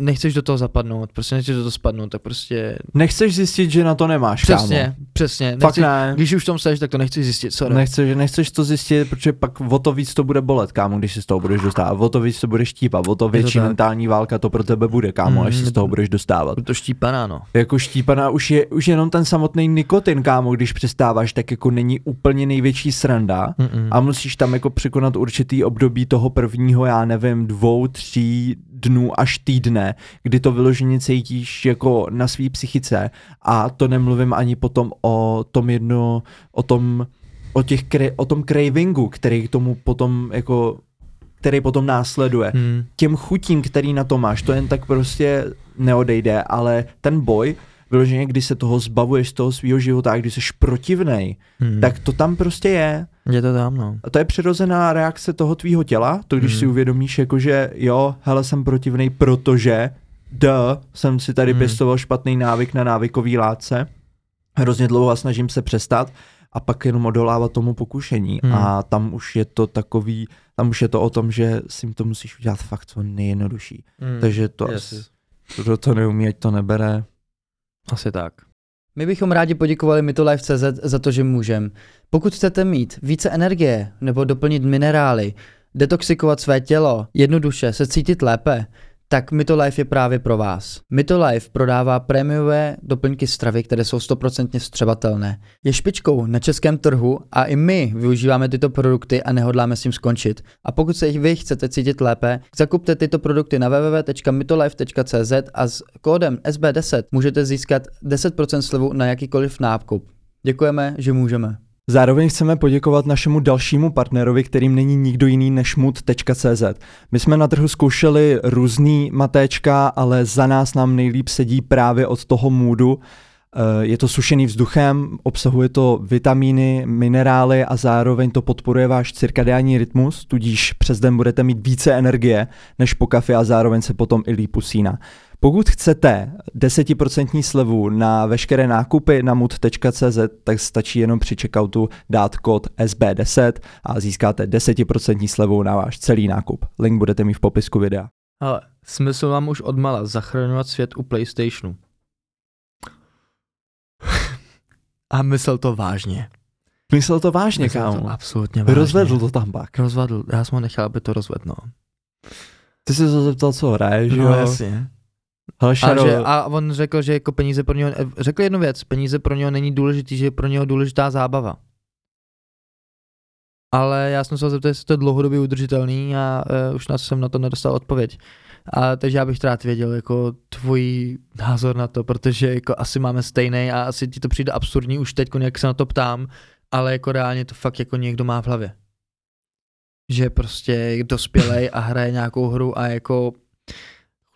Speaker 2: nechceš do toho zapadnout, prostě nechceš do toho spadnout, tak prostě...
Speaker 1: Nechceš zjistit, že na to nemáš,
Speaker 2: Přesně,
Speaker 1: kámo.
Speaker 2: přesně.
Speaker 1: Fakt nechceš, ne.
Speaker 2: Když už v tom seš, tak to nechceš zjistit, sorry.
Speaker 1: Nechceš, nechceš to zjistit, protože pak o to víc to bude bolet, kámo, když si z toho budeš dostávat. O to víc to budeš štípat, o to větší to mentální válka to pro tebe bude, kámo, mm, až si z toho budeš dostávat.
Speaker 2: To štípaná, no.
Speaker 1: Jako štípaná už je už jenom ten samotný nikotin, kámo, když přestáváš, tak jako není úplně největší sranda Mm-mm. a musíš tam jako překonat určitý období toho prvního, já nevím, dvou, tří dnů až týdne, kdy to vyloženě cítíš jako na svý psychice a to nemluvím ani potom o tom jedno, o tom, o, těch, o tom cravingu, který tomu potom jako který potom následuje. Hmm. Těm chutím, který na to máš, to jen tak prostě neodejde, ale ten boj, vyloženě, když se toho zbavuješ z toho svého života a když jsi protivnej, hmm. tak to tam prostě je.
Speaker 2: Je to tam, no.
Speaker 1: A to je přirozená reakce toho tvýho těla, to když hmm. si uvědomíš, jako že jo, hele, jsem protivnej, protože d, jsem si tady hmm. pěstoval špatný návyk na návykový látce, hrozně dlouho a snažím se přestat a pak jenom odolávat tomu pokušení hmm. a tam už je to takový, tam už je to o tom, že si to musíš udělat fakt co nejjednodušší. Hmm. Takže to yes. asi, kdo to neumí, ať to nebere.
Speaker 2: Asi tak. My bychom rádi poděkovali Mitolife.cz za to, že můžem. Pokud chcete mít více energie nebo doplnit minerály, detoxikovat své tělo, jednoduše se cítit lépe, tak Mitolife je právě pro vás. Mitolife prodává prémiové doplňky stravy, které jsou 100% vstřebatelné. Je špičkou na českém trhu a i my využíváme tyto produkty a nehodláme s tím skončit. A pokud se vy chcete cítit lépe, zakupte tyto produkty na www.mitolife.cz a s kódem SB10 můžete získat 10% slevu na jakýkoliv nákup. Děkujeme, že můžeme.
Speaker 1: Zároveň chceme poděkovat našemu dalšímu partnerovi, kterým není nikdo jiný než mood.cz. My jsme na trhu zkoušeli různý matéčka, ale za nás nám nejlíp sedí právě od toho moodu. Eh, je to sušený vzduchem, obsahuje to vitamíny, minerály a zároveň to podporuje váš cirkadiální rytmus, tudíž přes den budete mít více energie než po kafi a zároveň se potom i líp usíná. Pokud chcete 10% slevu na veškeré nákupy na mood.cz, tak stačí jenom při checkoutu dát kód SB10 a získáte 10% slevu na váš celý nákup. Link budete mít v popisku videa.
Speaker 2: Ale smysl vám už odmala zachraňovat svět u PlayStationu. a myslel to vážně.
Speaker 1: Myslel to vážně, kámo.
Speaker 2: Absolutně vážně.
Speaker 1: Rozvedl to tam pak.
Speaker 2: Rozvedl, já jsem ho nechal, aby to rozvedl, no.
Speaker 1: Ty jsi se zeptal, co hraje, že
Speaker 2: no, jo? jasně. A, že, a on řekl, že jako peníze pro něho, řekl jednu věc, peníze pro něho není důležitý, že je pro něho důležitá zábava. Ale já jsem se zeptal, jestli to je dlouhodobě udržitelný a uh, už jsem na to nedostal odpověď. A, takže já bych rád věděl jako tvůj názor na to, protože jako asi máme stejný a asi ti to přijde absurdní už teď, jak se na to ptám, ale jako reálně to fakt jako někdo má v hlavě. Že prostě je dospělej a hraje nějakou hru a jako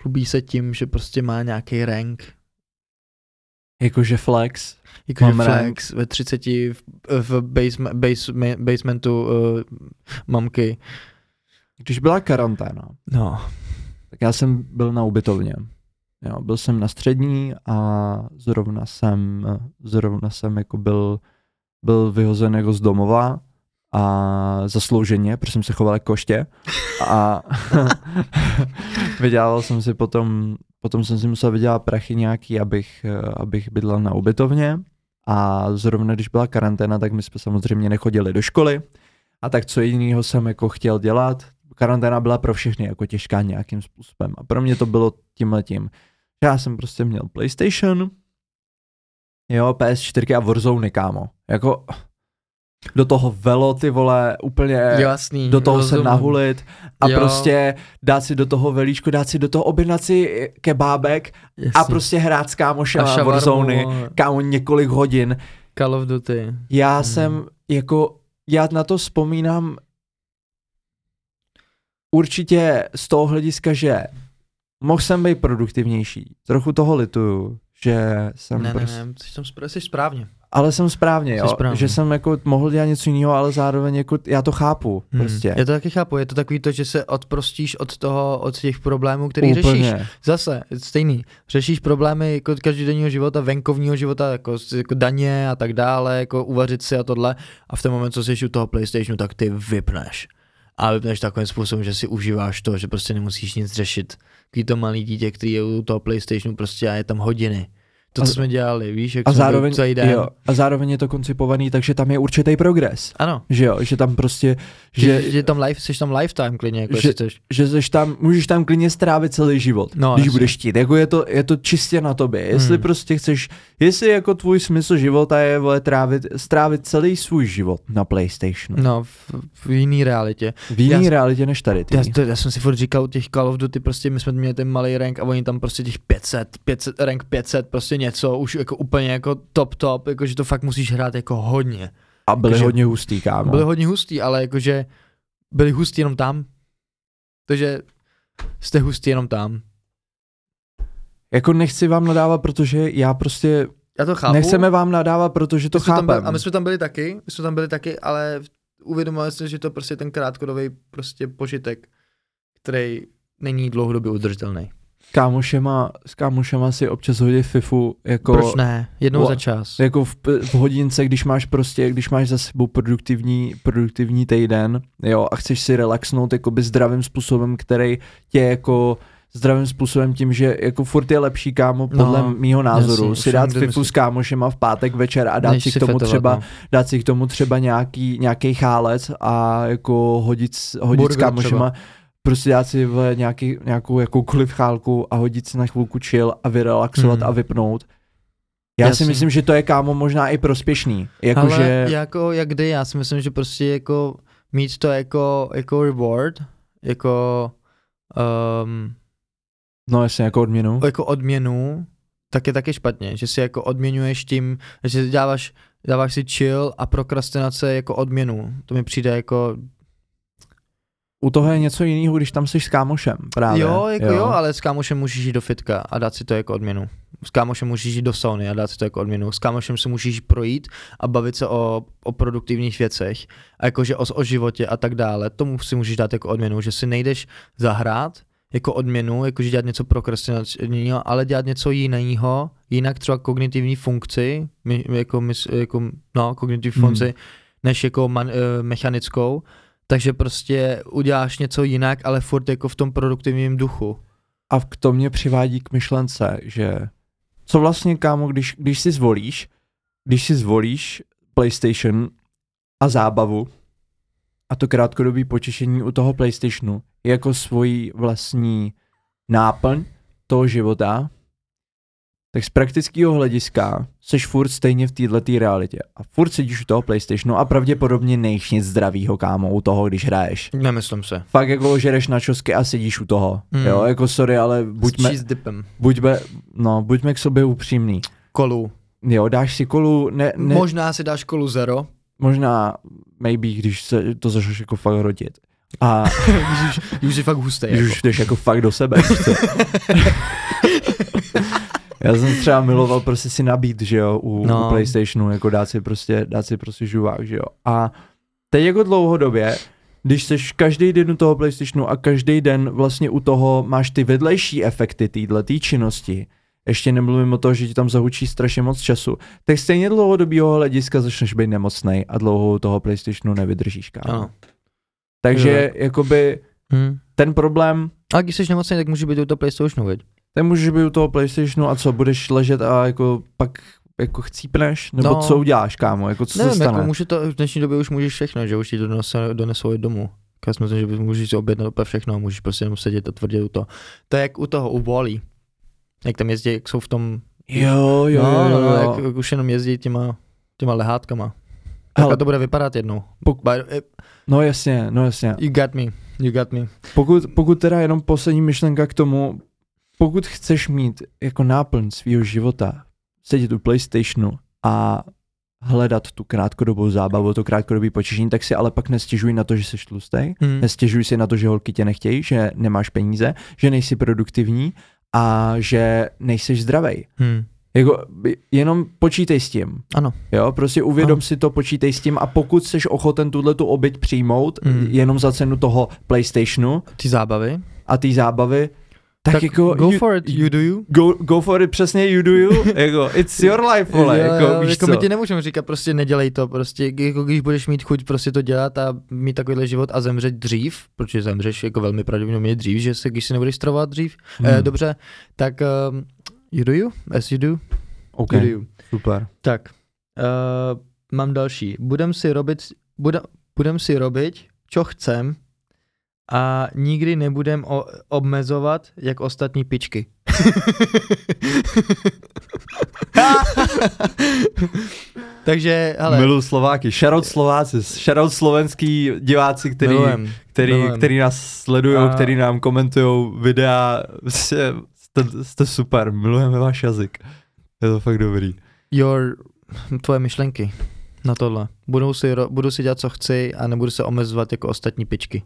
Speaker 2: chlubí se tím, že prostě má nějaký rank.
Speaker 1: Jakože flex.
Speaker 2: Jakože flex rank. ve 30 v, v basement, base, basementu uh, mamky.
Speaker 1: Když byla karanténa,
Speaker 2: no.
Speaker 1: tak já jsem byl na ubytovně. Jo, byl jsem na střední a zrovna jsem, zrovna jsem jako byl, byl vyhozen jako z domova a zaslouženě, protože jsem se choval jako koště. A vydělal jsem si potom, potom jsem si musel vydělat prachy nějaký, abych, abych bydlel na ubytovně. A zrovna když byla karanténa, tak my jsme samozřejmě nechodili do školy. A tak co jiného jsem jako chtěl dělat, karanténa byla pro všechny jako těžká nějakým způsobem. A pro mě to bylo tímhletím. Já jsem prostě měl PlayStation, jo, PS4 a Warzone, kámo. Jako do toho velo, ty vole, úplně
Speaker 2: Jasný,
Speaker 1: do toho
Speaker 2: rozumím.
Speaker 1: se nahulit a
Speaker 2: Jo.
Speaker 1: prostě dát si do toho velíčko, dát si do toho objednat si kebábek
Speaker 2: Jasný.
Speaker 1: a prostě hrát s kámošem Warzone, kámo, několik hodin.
Speaker 2: Call of Duty.
Speaker 1: Já
Speaker 2: Hmm.
Speaker 1: jsem jako, já na to vzpomínám určitě z toho hlediska, že mohl jsem být produktivnější. Trochu toho lituju, že jsem
Speaker 2: Ne, ne,
Speaker 1: prostě,
Speaker 2: ne, jsi, tam spra- jsi správně.
Speaker 1: Ale jsem správně, jo,
Speaker 2: správně.
Speaker 1: že jsem jako mohl dělat něco jiného, ale zároveň jako já to chápu, prostě.
Speaker 2: Hmm. Já to taky chápu, je to takový to, že se odprostíš od toho, od těch problémů, který řešíš.
Speaker 1: Úplně.
Speaker 2: Zase, stejný. Řešíš problémy jako každodenního života, venkovního života, jako, jako daně a tak dále, jako uvařit si a tohle. A v ten moment, co jsi u toho PlayStationu, tak ty vypneš. A vypneš takovým způsobem, že si užíváš to, že prostě nemusíš nic řešit. Takový to malý dítě, který je u toho PlayStationu prostě a je tam hodiny. To, co
Speaker 1: A-
Speaker 2: jsme dělali, víš, jak
Speaker 1: A
Speaker 2: jsme
Speaker 1: zároveň,
Speaker 2: celý den.
Speaker 1: jo, a zároveň je to koncipovaný, takže tam je určitý progres.
Speaker 2: Ano,
Speaker 1: Že jo, že tam prostě,
Speaker 2: že,
Speaker 1: že,
Speaker 2: že tam live, jsi tam lifetime klidně, jako
Speaker 1: že-
Speaker 2: chceš.
Speaker 1: že seš tam, můžeš tam klidně strávit celý život,
Speaker 2: No,
Speaker 1: když
Speaker 2: jasně.
Speaker 1: budeš chtít. Jako je to, je to čistě na tobě. Jestli
Speaker 2: Hmm.
Speaker 1: prostě chceš, jestli jako tvůj smysl života je vole, trávit, strávit celý svůj život na PlayStationu.
Speaker 2: No, v, v jiný realitě.
Speaker 1: V jiný
Speaker 2: já-
Speaker 1: realitě než tady. Ty.
Speaker 2: Já, to, já jsem si furt říkal u těch Call of Duty, prostě my jsme měli ten malý rank a oni tam prostě těch 500, 500, rank 500, prostě něco, už jako úplně jako top top, jako že to fakt musíš hrát jako hodně.
Speaker 1: A byli
Speaker 2: jakože-
Speaker 1: hodně hustý, kámo.
Speaker 2: Byli hodně hustý, ale jakože byli hustý jenom tam. Takže jste hustý jenom tam.
Speaker 1: Jako nechci vám nadávat, protože já prostě,
Speaker 2: Já to chápu.
Speaker 1: nechceme vám nadávat, protože to
Speaker 2: My jsme tam byli,
Speaker 1: chápem.
Speaker 2: a my jsme tam byli taky, my jsme tam byli taky, ale uvědomili jsme, že to prostě ten krátkodobý prostě požitek, který není dlouhodobě udržitelný.
Speaker 1: Kámošema, s kámošema si občas hodit FIFU jako,
Speaker 2: Proč ne? Jednou
Speaker 1: Wa-
Speaker 2: za čas.
Speaker 1: jako v, v, hodince, když máš prostě, když máš za sebou produktivní, produktivní týden, jo, a chceš si relaxnout jakoby zdravým způsobem, který tě jako zdravým způsobem tím, že jako furt je lepší kámo, podle
Speaker 2: No,
Speaker 1: mýho názoru,
Speaker 2: jasně,
Speaker 1: si dát FIFU s kámošema v pátek večer a dát
Speaker 2: Než
Speaker 1: si k tomu
Speaker 2: fetovat,
Speaker 1: třeba,
Speaker 2: no.
Speaker 1: dát si k tomu třeba nějaký, nějaký chálec a jako hodit, s- hodit s
Speaker 2: Burger
Speaker 1: kámošema, prostě dát si vole, nějaký, nějakou jakoukoliv chálku a hodit si na chvilku chill a vyrelaxovat
Speaker 2: Hmm.
Speaker 1: a vypnout. Já si
Speaker 2: Jasně.
Speaker 1: myslím, že to je kámo možná i prospěšný. Jakože,
Speaker 2: Ale jako jak kdy, já si myslím, že prostě jako mít to jako, jako reward, jako, um,
Speaker 1: no jasně, jako odměnu.
Speaker 2: jako odměnu, tak je taky špatně, že si jako odměňuješ tím, že si dáváš, dáváš si chill a prokrastinace jako odměnu. To mi přijde jako,
Speaker 1: U toho je něco jiného, když tam jsi s kámošem právě.
Speaker 2: jo, jako jo. jo, ale s kámošem můžeš jít do fitka a dát si to jako odměnu. S kámošem můžeš jít do sauny a dát si to jako odměnu. S kámošem se můžeš projít a bavit se o, o produktivních věcech a jakože o, o životě a tak dále. Tomu si můžeš dát jako odměnu, že si nejdeš zahrát jako odměnu, jakože dělat něco prokrastinačního, ale dělat něco jiného, jinak třeba kognitivní funkci, jako, jako, no, kognitivní
Speaker 1: Hmm.
Speaker 2: funkci, než jako man, e, mechanickou, takže prostě uděláš něco jinak, ale furt jako v tom produktivním duchu.
Speaker 1: A k to mě přivádí k myšlence, že co vlastně, kámo, když, když si zvolíš, když si zvolíš PlayStation a zábavu a to krátkodobý potěšení u toho PlayStationu jako svoji vlastní náplň toho života, tak z praktického hlediska seš furt stejně v této realitě. A furt sedíš u toho PlayStationu a pravděpodobně nejš nic zdravýho, kámo, u toho, když hraješ.
Speaker 2: Nemyslím se.
Speaker 1: Fakt jako žereš na čosky a sedíš u toho.
Speaker 2: Mm.
Speaker 1: Jo, jako sorry, ale buďme,
Speaker 2: S dipem.
Speaker 1: buďme, no, buďme k sobě upřímní.
Speaker 2: Kolu.
Speaker 1: Jo, dáš si kolu, ne, ne,
Speaker 2: Možná si dáš kolu zero,
Speaker 1: možná, maybe, když se to začneš jako fakt rodit. A
Speaker 2: když už, když už jsi fakt hustý.
Speaker 1: když
Speaker 2: Jako.
Speaker 1: už jdeš jako fakt do sebe. Já jsem třeba miloval prostě si nabít, že jo, u, no.
Speaker 2: No.
Speaker 1: u Playstationu, jako dát si prostě, dát si prostě žuvák, že jo. A teď jako dlouhodobě, když jsi každý den u toho Playstationu a každý den vlastně u toho máš ty vedlejší efekty této činnosti, ještě nemluvím o toho, že ti tam zahučí strašně moc času, tak stejně dlouhodobého hlediska začneš být nemocnej a dlouho u toho PlayStationu nevydržíš, kámo.
Speaker 2: Ano.
Speaker 1: Takže jakoby
Speaker 2: Hm.
Speaker 1: ten problém,
Speaker 2: A když jsi nemocný, tak může být u toho PlayStationu, viď?
Speaker 1: Tak můžeš být u toho PlayStationu a co, budeš ležet a jako pak jako chcípneš, nebo no.
Speaker 2: No.
Speaker 1: co uděláš, kámo, jako co se
Speaker 2: Nevím,
Speaker 1: stane?
Speaker 2: jako může to, v dnešní době už můžeš všechno, že už ti to donesou, donesou i domů. Já si myslím, že můžeš si objednat úplně všechno a můžeš prostě jenom sedět a tvrdě u toho. To je jak u toho, u Wally. Jak tam jezdí, jak jsou v tom,
Speaker 1: Jo, jo,
Speaker 2: no,
Speaker 1: jo,
Speaker 2: no, no,
Speaker 1: jo.
Speaker 2: jak, jak už jenom jezdí těma, těma lehátkama.
Speaker 1: Hele.
Speaker 2: to bude vypadat jednou.
Speaker 1: Pok-
Speaker 2: But, eh,
Speaker 1: No jasně, no jasně.
Speaker 2: you got me, you got me.
Speaker 1: Pokud, pokud teda jenom poslední myšlenka k tomu, pokud chceš mít jako náplň svého života, sedět u PlayStationu a hledat tu krátkodobou zábavu, to krátkodobý počištění, tak si ale pak nestěžuj na to, že jsi tlustý,
Speaker 2: Hmm.
Speaker 1: nestěžuj si na to, že holky tě nechtějí, že nemáš peníze, že nejsi produktivní a že nejsi zdravý.
Speaker 2: Hmm.
Speaker 1: Jako, jenom počítej s tím.
Speaker 2: Ano.
Speaker 1: Jo, prostě uvědom
Speaker 2: Ano.
Speaker 1: si to, počítej s tím a pokud jsi ochoten tuhle tu oběť přijmout
Speaker 2: Mm.
Speaker 1: jenom za cenu toho PlayStationu
Speaker 2: Ty zábavy.
Speaker 1: a té zábavy, tak, tak jako
Speaker 2: go
Speaker 1: you,
Speaker 2: for it, you do you.
Speaker 1: Go, go for it, přesně you do you, jako it's your life, vole,
Speaker 2: Jo,
Speaker 1: jako,
Speaker 2: jo,
Speaker 1: víš
Speaker 2: jako
Speaker 1: co?
Speaker 2: my ti nemůžeme říkat, prostě nedělej to, prostě jako když budeš mít chuť prostě to dělat a mít takovýhle život a zemřet dřív, protože zemřeš jako velmi pravděpodobně dřív, že se, když se nebudeš stravovat dřív,
Speaker 1: Hmm.
Speaker 2: eh, dobře, tak um, you do you, as you do,
Speaker 1: OK,
Speaker 2: you do you.
Speaker 1: super.
Speaker 2: Tak, uh, mám další. Budem si robit, budem, budem si robit, čo chcem a nikdy nebudem o, obmezovat jak ostatní pičky. Takže, hele,
Speaker 1: Miluji Slováky, shoutout Slováci, shoutout slovenský diváci, který,
Speaker 2: milujem,
Speaker 1: který,
Speaker 2: milujem.
Speaker 1: který nás sledují,
Speaker 2: A-
Speaker 1: který nám komentují videa, jste, jste, jste super, milujeme váš jazyk. Je to fakt dobrý.
Speaker 2: your, tvoje myšlenky na tohle. Budu si, budu si dělat, co chci a nebudu se omezovat jako ostatní pičky.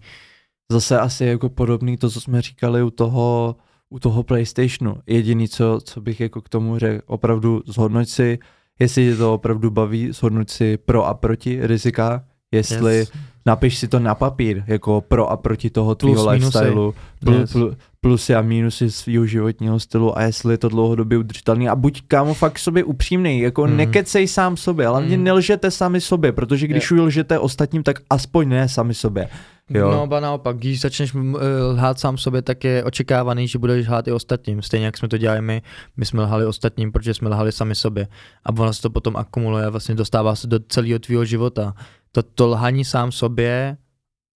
Speaker 1: Zase asi jako podobný to, co jsme říkali u toho, u toho PlayStationu. Jediný, co, co bych jako k tomu řekl, opravdu zhodnoť si, jestli tě to opravdu baví, zhodnoť si pro a proti rizika, jestli
Speaker 2: Yes.
Speaker 1: napiš si to na papír, jako pro a proti toho tvýho lifestylu, pl,
Speaker 2: Yes.
Speaker 1: pl, plusy a mínusy svého životního stylu a jestli je to dlouhodobě udržitelný a buď kámo fakt sobě upřímný, jako
Speaker 2: Mhm.
Speaker 1: nekecej sám sobě, hlavně
Speaker 2: Mhm.
Speaker 1: nelžete sami sobě, protože když
Speaker 2: Je.
Speaker 1: lžete ostatním, tak aspoň ne sami sobě. Jo.
Speaker 2: No, ba naopak, když začneš eh, lhát sám sobě, tak je očekávaný, že budeš lhát i ostatním. Stejně jak jsme to dělali my, my jsme lhali ostatním, protože jsme lhali sami sobě. A ono se to potom akumuluje a vlastně dostává se do celého tvýho života. To, to lhaní sám sobě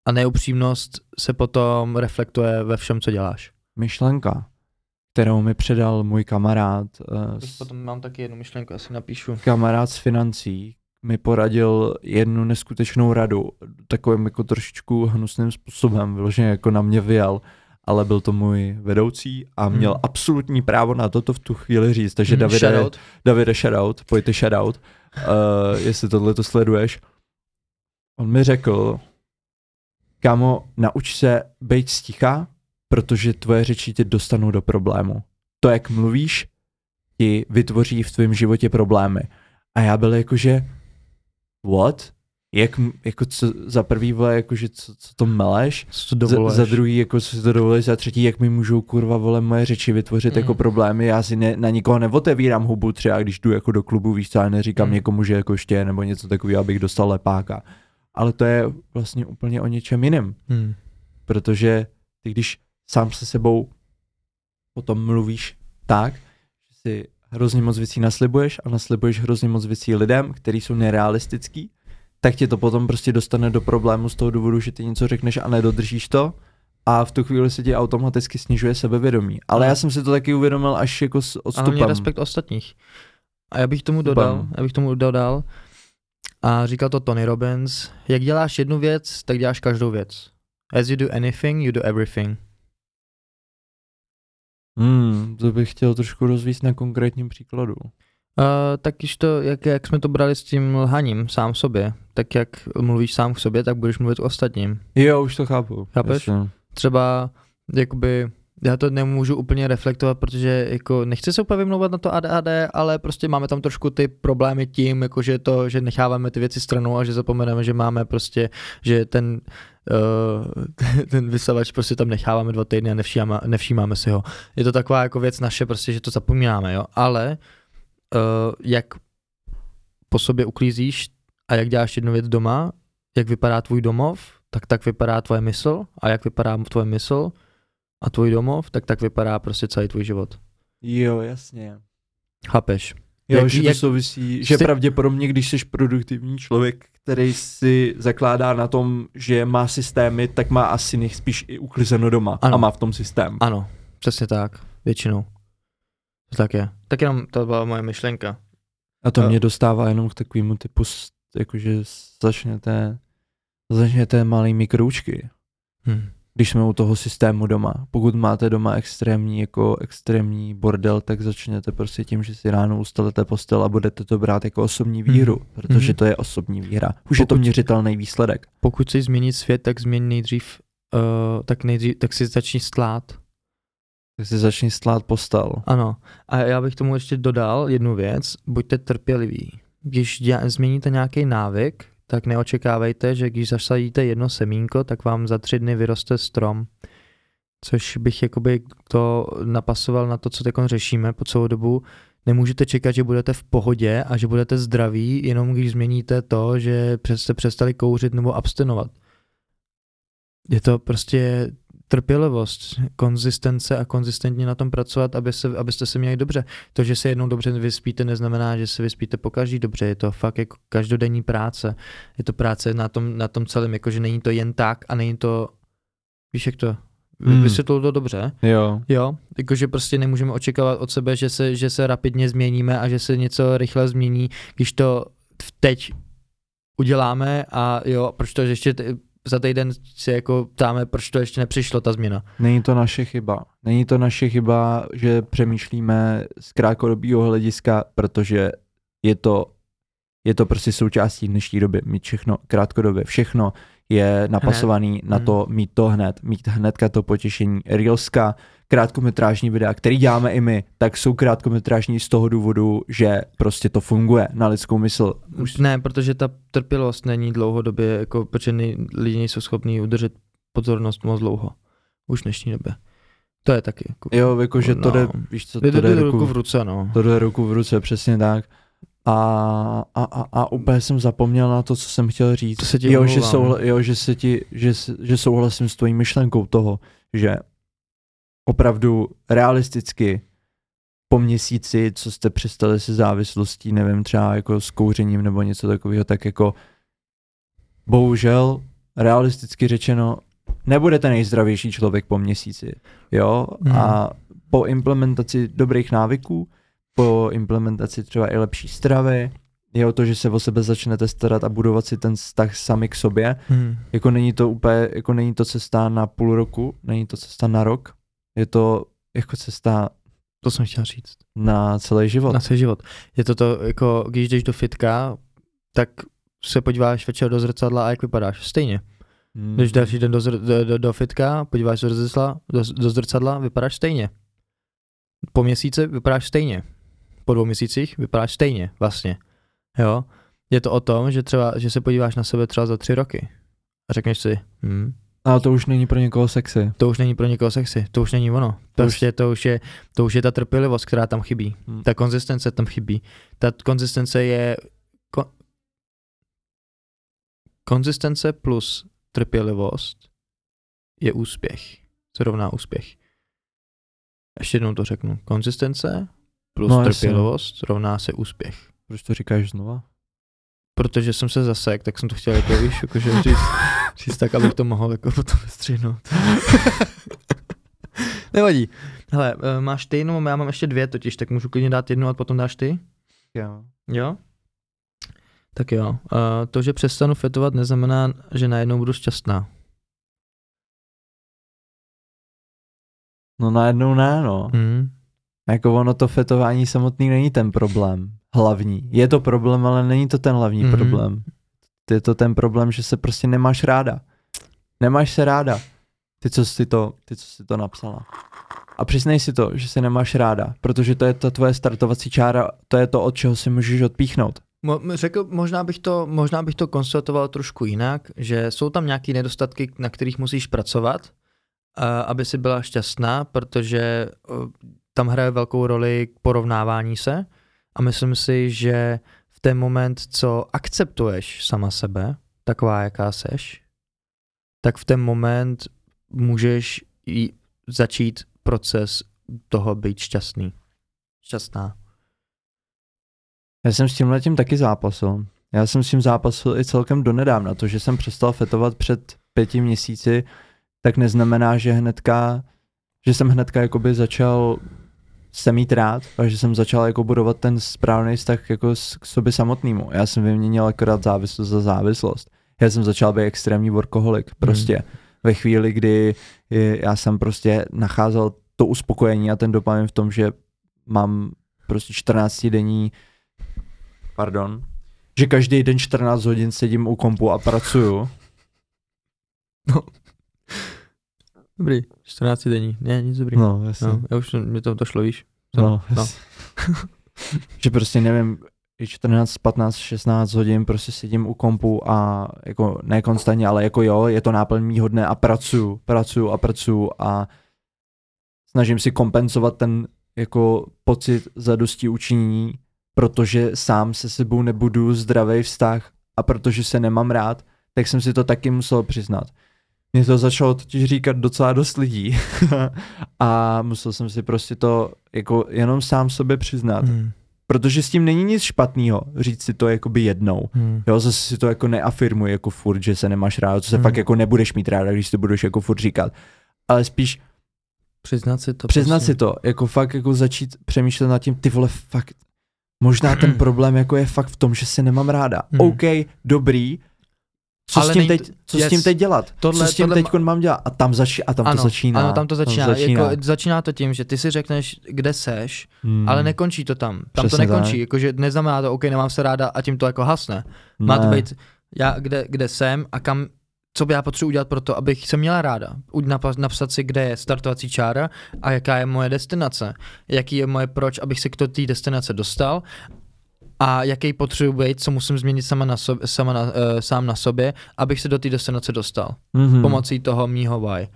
Speaker 2: a neupřímnost se potom reflektuje ve všem, co děláš.
Speaker 1: myšlenka, kterou mi předal můj kamarád, uh,
Speaker 2: Potom mám taky jednu myšlenku, asi napíšu.
Speaker 1: kamarád z financí, mi poradil jednu neskutečnou radu, takovým jako trošičku hnusným způsobem, vyloženě jako na mě vyjel, ale byl to můj vedoucí a měl
Speaker 2: Hmm.
Speaker 1: absolutní právo na toto v tu chvíli říct, takže
Speaker 2: Mm,
Speaker 1: Davide,
Speaker 2: shoutout.
Speaker 1: Davide shoutout, pojďte shoutout, uh, jestli tohle to sleduješ. On mi řekl, kámo, nauč se být sticha, protože tvoje řeči tě dostanou do problému. To, jak mluvíš, ti vytvoří v tvém životě problémy. A já byl jakože, what? Jak, jako co, za prvý vole, jakože co, co to meleš?
Speaker 2: Co to
Speaker 1: Za, za druhý, jako co si to dovolíš, za třetí, jak mi můžou kurva vole moje řeči vytvořit
Speaker 2: Mm.
Speaker 1: jako problémy, já si ne, na nikoho neotevírám hubu třeba, když jdu jako do klubu, víš co, já neříkám
Speaker 2: Mm.
Speaker 1: někomu, že jako ště, nebo něco takového, abych dostal lepáka. Ale to je vlastně úplně o něčem jiném,
Speaker 2: Hmm.
Speaker 1: protože ty když sám se sebou potom mluvíš tak, že si hrozně moc věcí naslibuješ a naslibuješ hrozně moc věcí lidem, který jsou nerealistický, tak tě to potom prostě dostane do problému z toho důvodu, že ty něco řekneš a nedodržíš to a v tu chvíli se ti automaticky snižuje sebevědomí. Ale já jsem si to taky uvědomil až jako s odstupem.
Speaker 2: respekt ostatních. A já bych tomu dodal, já bych tomu dodal, a říkal to Tony Robbins, jak děláš jednu věc, tak děláš každou věc. As you do anything, you do everything.
Speaker 1: Hmm, to bych chtěl trošku rozvíct na konkrétním příkladu.
Speaker 2: Uh, tak když to, jak, jak jsme to brali s tím lhaním sám sobě, tak jak mluvíš sám k sobě, tak budeš mluvit ostatním.
Speaker 1: Jo, už to chápu.
Speaker 2: Chápeš?
Speaker 1: Jasně.
Speaker 2: Třeba, jakoby, já to nemůžu úplně reflektovat, protože jako nechci se úplně vymlouvat na to ADHD, ale prostě máme tam trošku ty problémy tím, jakože to, že necháváme ty věci stranou a že zapomeneme, že máme prostě, že ten uh, ten vysavač prostě tam necháváme dva týdny a nevšímáme, nevšímáme si ho. Je to taková jako věc naše prostě, že to zapomínáme, jo, ale uh, jak po sobě uklízíš a jak děláš jednu věc doma, jak vypadá tvůj domov, tak tak vypadá tvoje mysl a jak vypadá tvoje mysl a tvůj domov, tak tak vypadá prostě celý tvůj život.
Speaker 1: Jo, jasně.
Speaker 2: Chápeš?
Speaker 1: Jo,
Speaker 2: Jak-
Speaker 1: že to
Speaker 2: jak-
Speaker 1: souvisí, že
Speaker 2: jsi-
Speaker 1: pravděpodobně, když jsi produktivní člověk, který si zakládá na tom, že má systémy, tak má asi nejspíš i uklizeno doma
Speaker 2: Ano.
Speaker 1: a má v tom systém.
Speaker 2: Ano, přesně tak, většinou. Tak je. Tak jenom to byla moje myšlenka.
Speaker 1: A to
Speaker 2: Jo.
Speaker 1: mě dostává jenom k takovému typu, jakože začnete, začněte malými kroučky.
Speaker 2: Hm.
Speaker 1: Když jsme u toho systému doma. Pokud máte doma extrémní, jako extrémní bordel, tak začněte prostě tím, že si ráno ustalete postel a budete to brát jako osobní výhru,
Speaker 2: Mhm.
Speaker 1: protože
Speaker 2: Mhm.
Speaker 1: to je osobní výhra. Už je to
Speaker 2: Pokud-
Speaker 1: měřitelný výsledek.
Speaker 2: Pokud chceš změnit svět, tak změň nejdřív, uh, tak nejdřív, tak si začni stlát.
Speaker 1: Tak si začni stát postel.
Speaker 2: Ano. A já bych tomu ještě dodal jednu věc. Buďte trpěliví. Když děla, změníte nějaký návyk, tak neočekávejte, že když zasadíte jedno semínko, tak vám za tři dny vyroste strom. Což bych jakoby to napasoval na to, co teď řešíme po celou dobu. Nemůžete čekat, že budete v pohodě a že budete zdraví, jenom když změníte to, že jste přestali kouřit nebo abstinovat. Je to prostě trpělivost, konzistence a konzistentně na tom pracovat, aby se, abyste se měli dobře. To, že se jednou dobře vyspíte, neznamená, že se vyspíte po každý dobře. Je to fakt jako každodenní práce. Je to práce na tom, na tom celém, jakože není to jen tak a není to, víš jak to,
Speaker 1: Hmm.
Speaker 2: vysvětlil to dobře.
Speaker 1: Jo.
Speaker 2: Jo, jakože prostě nemůžeme očekávat od sebe, že se, že se rapidně změníme a že se něco rychle změní, když to teď uděláme a jo, proč to ještě t- za týden si jako ptáme, proč to ještě nepřišlo, ta změna.
Speaker 1: Není to naše chyba. Není to naše chyba, že přemýšlíme z krátkodobého hlediska, protože je to, je to prostě součástí dnešní doby. Mít všechno krátkodobě. Všechno je napasovaný na
Speaker 2: Hmm.
Speaker 1: to mít to hned. Mít hnedka to potěšení. Reelska, krátkometrážní videa, který děláme i my, tak jsou krátkometrážní z toho důvodu, že prostě to funguje na lidskou mysl.
Speaker 2: Už... Ne, protože ta trpělivost není dlouhodobě, jako, protože lidi nejsou schopní udržet pozornost moc dlouho. Už v dnešní době. To je taky. Jako,
Speaker 1: Jo, jakože to
Speaker 2: No.
Speaker 1: jde, víš co, to
Speaker 2: jde,
Speaker 1: jde
Speaker 2: jde
Speaker 1: ruku
Speaker 2: ruku v ruce, no.
Speaker 1: To jde ruku v ruce, přesně tak. A, a, a, a úplně jsem zapomněl na to, co jsem chtěl říct.
Speaker 2: To se ti
Speaker 1: jo, že, souhla, jo, že, se ti, že, že souhlasím s tvojí myšlenkou toho, že opravdu realisticky po měsíci, co jste přestali se závislostí, nevím, třeba jako s kouřením nebo něco takového, tak jako bohužel realisticky řečeno nebudete nejzdravější člověk po měsíci, jo,
Speaker 2: Hmm.
Speaker 1: a po implementaci dobrých návyků, po implementaci třeba i lepší stravy, je o to, že se o sebe začnete starat a budovat si ten vztah sami k sobě.
Speaker 2: Hmm.
Speaker 1: Jako není to úplně, jako není to cesta na půl roku, není to cesta na rok, je to jako cesta
Speaker 2: To jsem chtěl říct.
Speaker 1: na celý život.
Speaker 2: Na celý život. Je to to, jako když jdeš do fitka, tak se podíváš večer do zrcadla a jak vypadáš. Stejně.
Speaker 1: Hmm.
Speaker 2: Když další den do, zr- do, do, do fitka, podíváš se do zrcadla, do, do zrcadla, vypadáš stejně. Po měsíci vypadáš stejně. Po dvou měsících vypadáš stejně, vlastně. Jo? Je to o tom, že třeba, že se podíváš na sebe třeba za tři roky a řekneš si, hm,
Speaker 1: Ale to už není pro někoho sexy.
Speaker 2: to už není pro někoho sexy, to už není ono. Prostě to už je, to už je ta trpělivost, která tam chybí.
Speaker 1: Hmm.
Speaker 2: Ta konzistence tam chybí. Ta konzistence je ko, konzistence plus trpělivost je úspěch. Se rovná úspěch. Ještě jednou to řeknu. Konzistence plus
Speaker 1: No, jasně.
Speaker 2: trpělivost rovná se úspěch.
Speaker 1: Proč to říkáš znova?
Speaker 2: Protože jsem se zasek, tak jsem to chtěl jako, víš, jakože říct, říct tak, abych to mohl jako potom vystřihnout. Nevadí. Hele, eh, máš ty, no já mám ještě dvě totiž, tak můžu klidně dát jednu a potom dáš ty?
Speaker 1: Jo.
Speaker 2: Jo? Tak jo. Uh, to, že přestanu fetovat, neznamená, že najednou budu šťastná.
Speaker 1: No najednou ne, no.
Speaker 2: Hmm.
Speaker 1: Jako ono to fetování samotný není ten problém. Hlavní. Je to problém, ale není to ten hlavní
Speaker 2: Mhm.
Speaker 1: problém. Je to ten problém, že se prostě nemáš ráda. Nemáš se ráda. Ty, co jsi to, ty, co jsi to napsala. A přiznej si to, že se nemáš ráda, protože to je ta tvoje startovací čára, to je to, od čeho si můžeš odpíchnout.
Speaker 2: Mo- řekl, možná bych, to, možná bych to konstatoval trošku jinak, že jsou tam nějaké nedostatky, na kterých musíš pracovat, aby si byla šťastná, protože tam hraje velkou roli porovnávání se a myslím si, že v ten moment, co akceptuješ sama sebe, taková, jaká seš, tak v ten moment můžeš začít proces toho být šťastný. Šťastná.
Speaker 1: Já jsem s tím taky zápasil. Já jsem s tím zápasil i celkem donedávna. To, že jsem přestal fetovat před pěti měsíci, tak neznamená, že hnedka, že jsem hnedka jakoby začal se mít rád a že jsem začal jako budovat ten správný vztah jako s, k sobě samotnému. Já jsem vyměnil akorát závislost za závislost. Já jsem začal být extrémní workoholik. Prostě hmm. ve chvíli, kdy já jsem prostě nacházel to uspokojení a ten dopamin v tom, že mám prostě 14 denní, pardon, že každý den 14 hodin sedím u kompu a pracuju.
Speaker 2: No. Dobrý, 14 denní, ne, nic dobrý.
Speaker 1: No, jasně. No,
Speaker 2: já už, mě to došlo, víš.
Speaker 1: Co? No, no. že prostě nevím, 14, 15, 16 hodin prostě sedím u kompu a jako ne konstantně, ale jako jo, je to náplň mýho dne a pracuju, pracuju a pracuju a snažím si kompenzovat ten jako pocit zadosti učinění, protože sám se sebou nebudu zdravý vztah a protože se nemám rád, tak jsem si to taky musel přiznat. Mě to začalo totiž říkat docela dost lidí a musel jsem si prostě to jako jenom sám sobě přiznat. Hmm. Protože s tím není nic špatného říct si to jakoby jednou. Hmm. Jo, zase si to jako neafirmuji jako furt, že se nemáš rád, co se hmm. fakt jako nebudeš mít rád, když to budeš jako furt říkat. Ale spíš
Speaker 2: Přiznat si to.
Speaker 1: Přiznat prostě. si to, jako fakt jako začít přemýšlet nad tím, ty vole, fakt, možná ten problém jako je fakt v tom, že se nemám ráda. Hmm. OK, dobrý, co, ale s, tím teď, co yes. s tím teď dělat? Tohle, co s tím tohle... teď mám dělat? A tam, zači, a tam
Speaker 2: ano,
Speaker 1: to začíná.
Speaker 2: Ano, tam to začíná. Tam začíná. Jako, začíná to tím, že ty si řekneš, kde seš, hmm. ale nekončí to tam. Tam Přesně to nekončí. Jakože neznamená to, OK, nemám se ráda a tím to jako hasne. Ne. Má to být, já kde, kde jsem a kam co by já potřebuji udělat pro to, abych se měla ráda. Napsat si, kde je startovací čára a jaká je moje destinace. Jaký je moje proč, abych se k té destinace dostal a jaký potřebuji být, co musím změnit sama na sobě, sama na, uh, sám na sobě, abych se do té destinace dostal. Mm-hmm. Pomocí toho mýho why.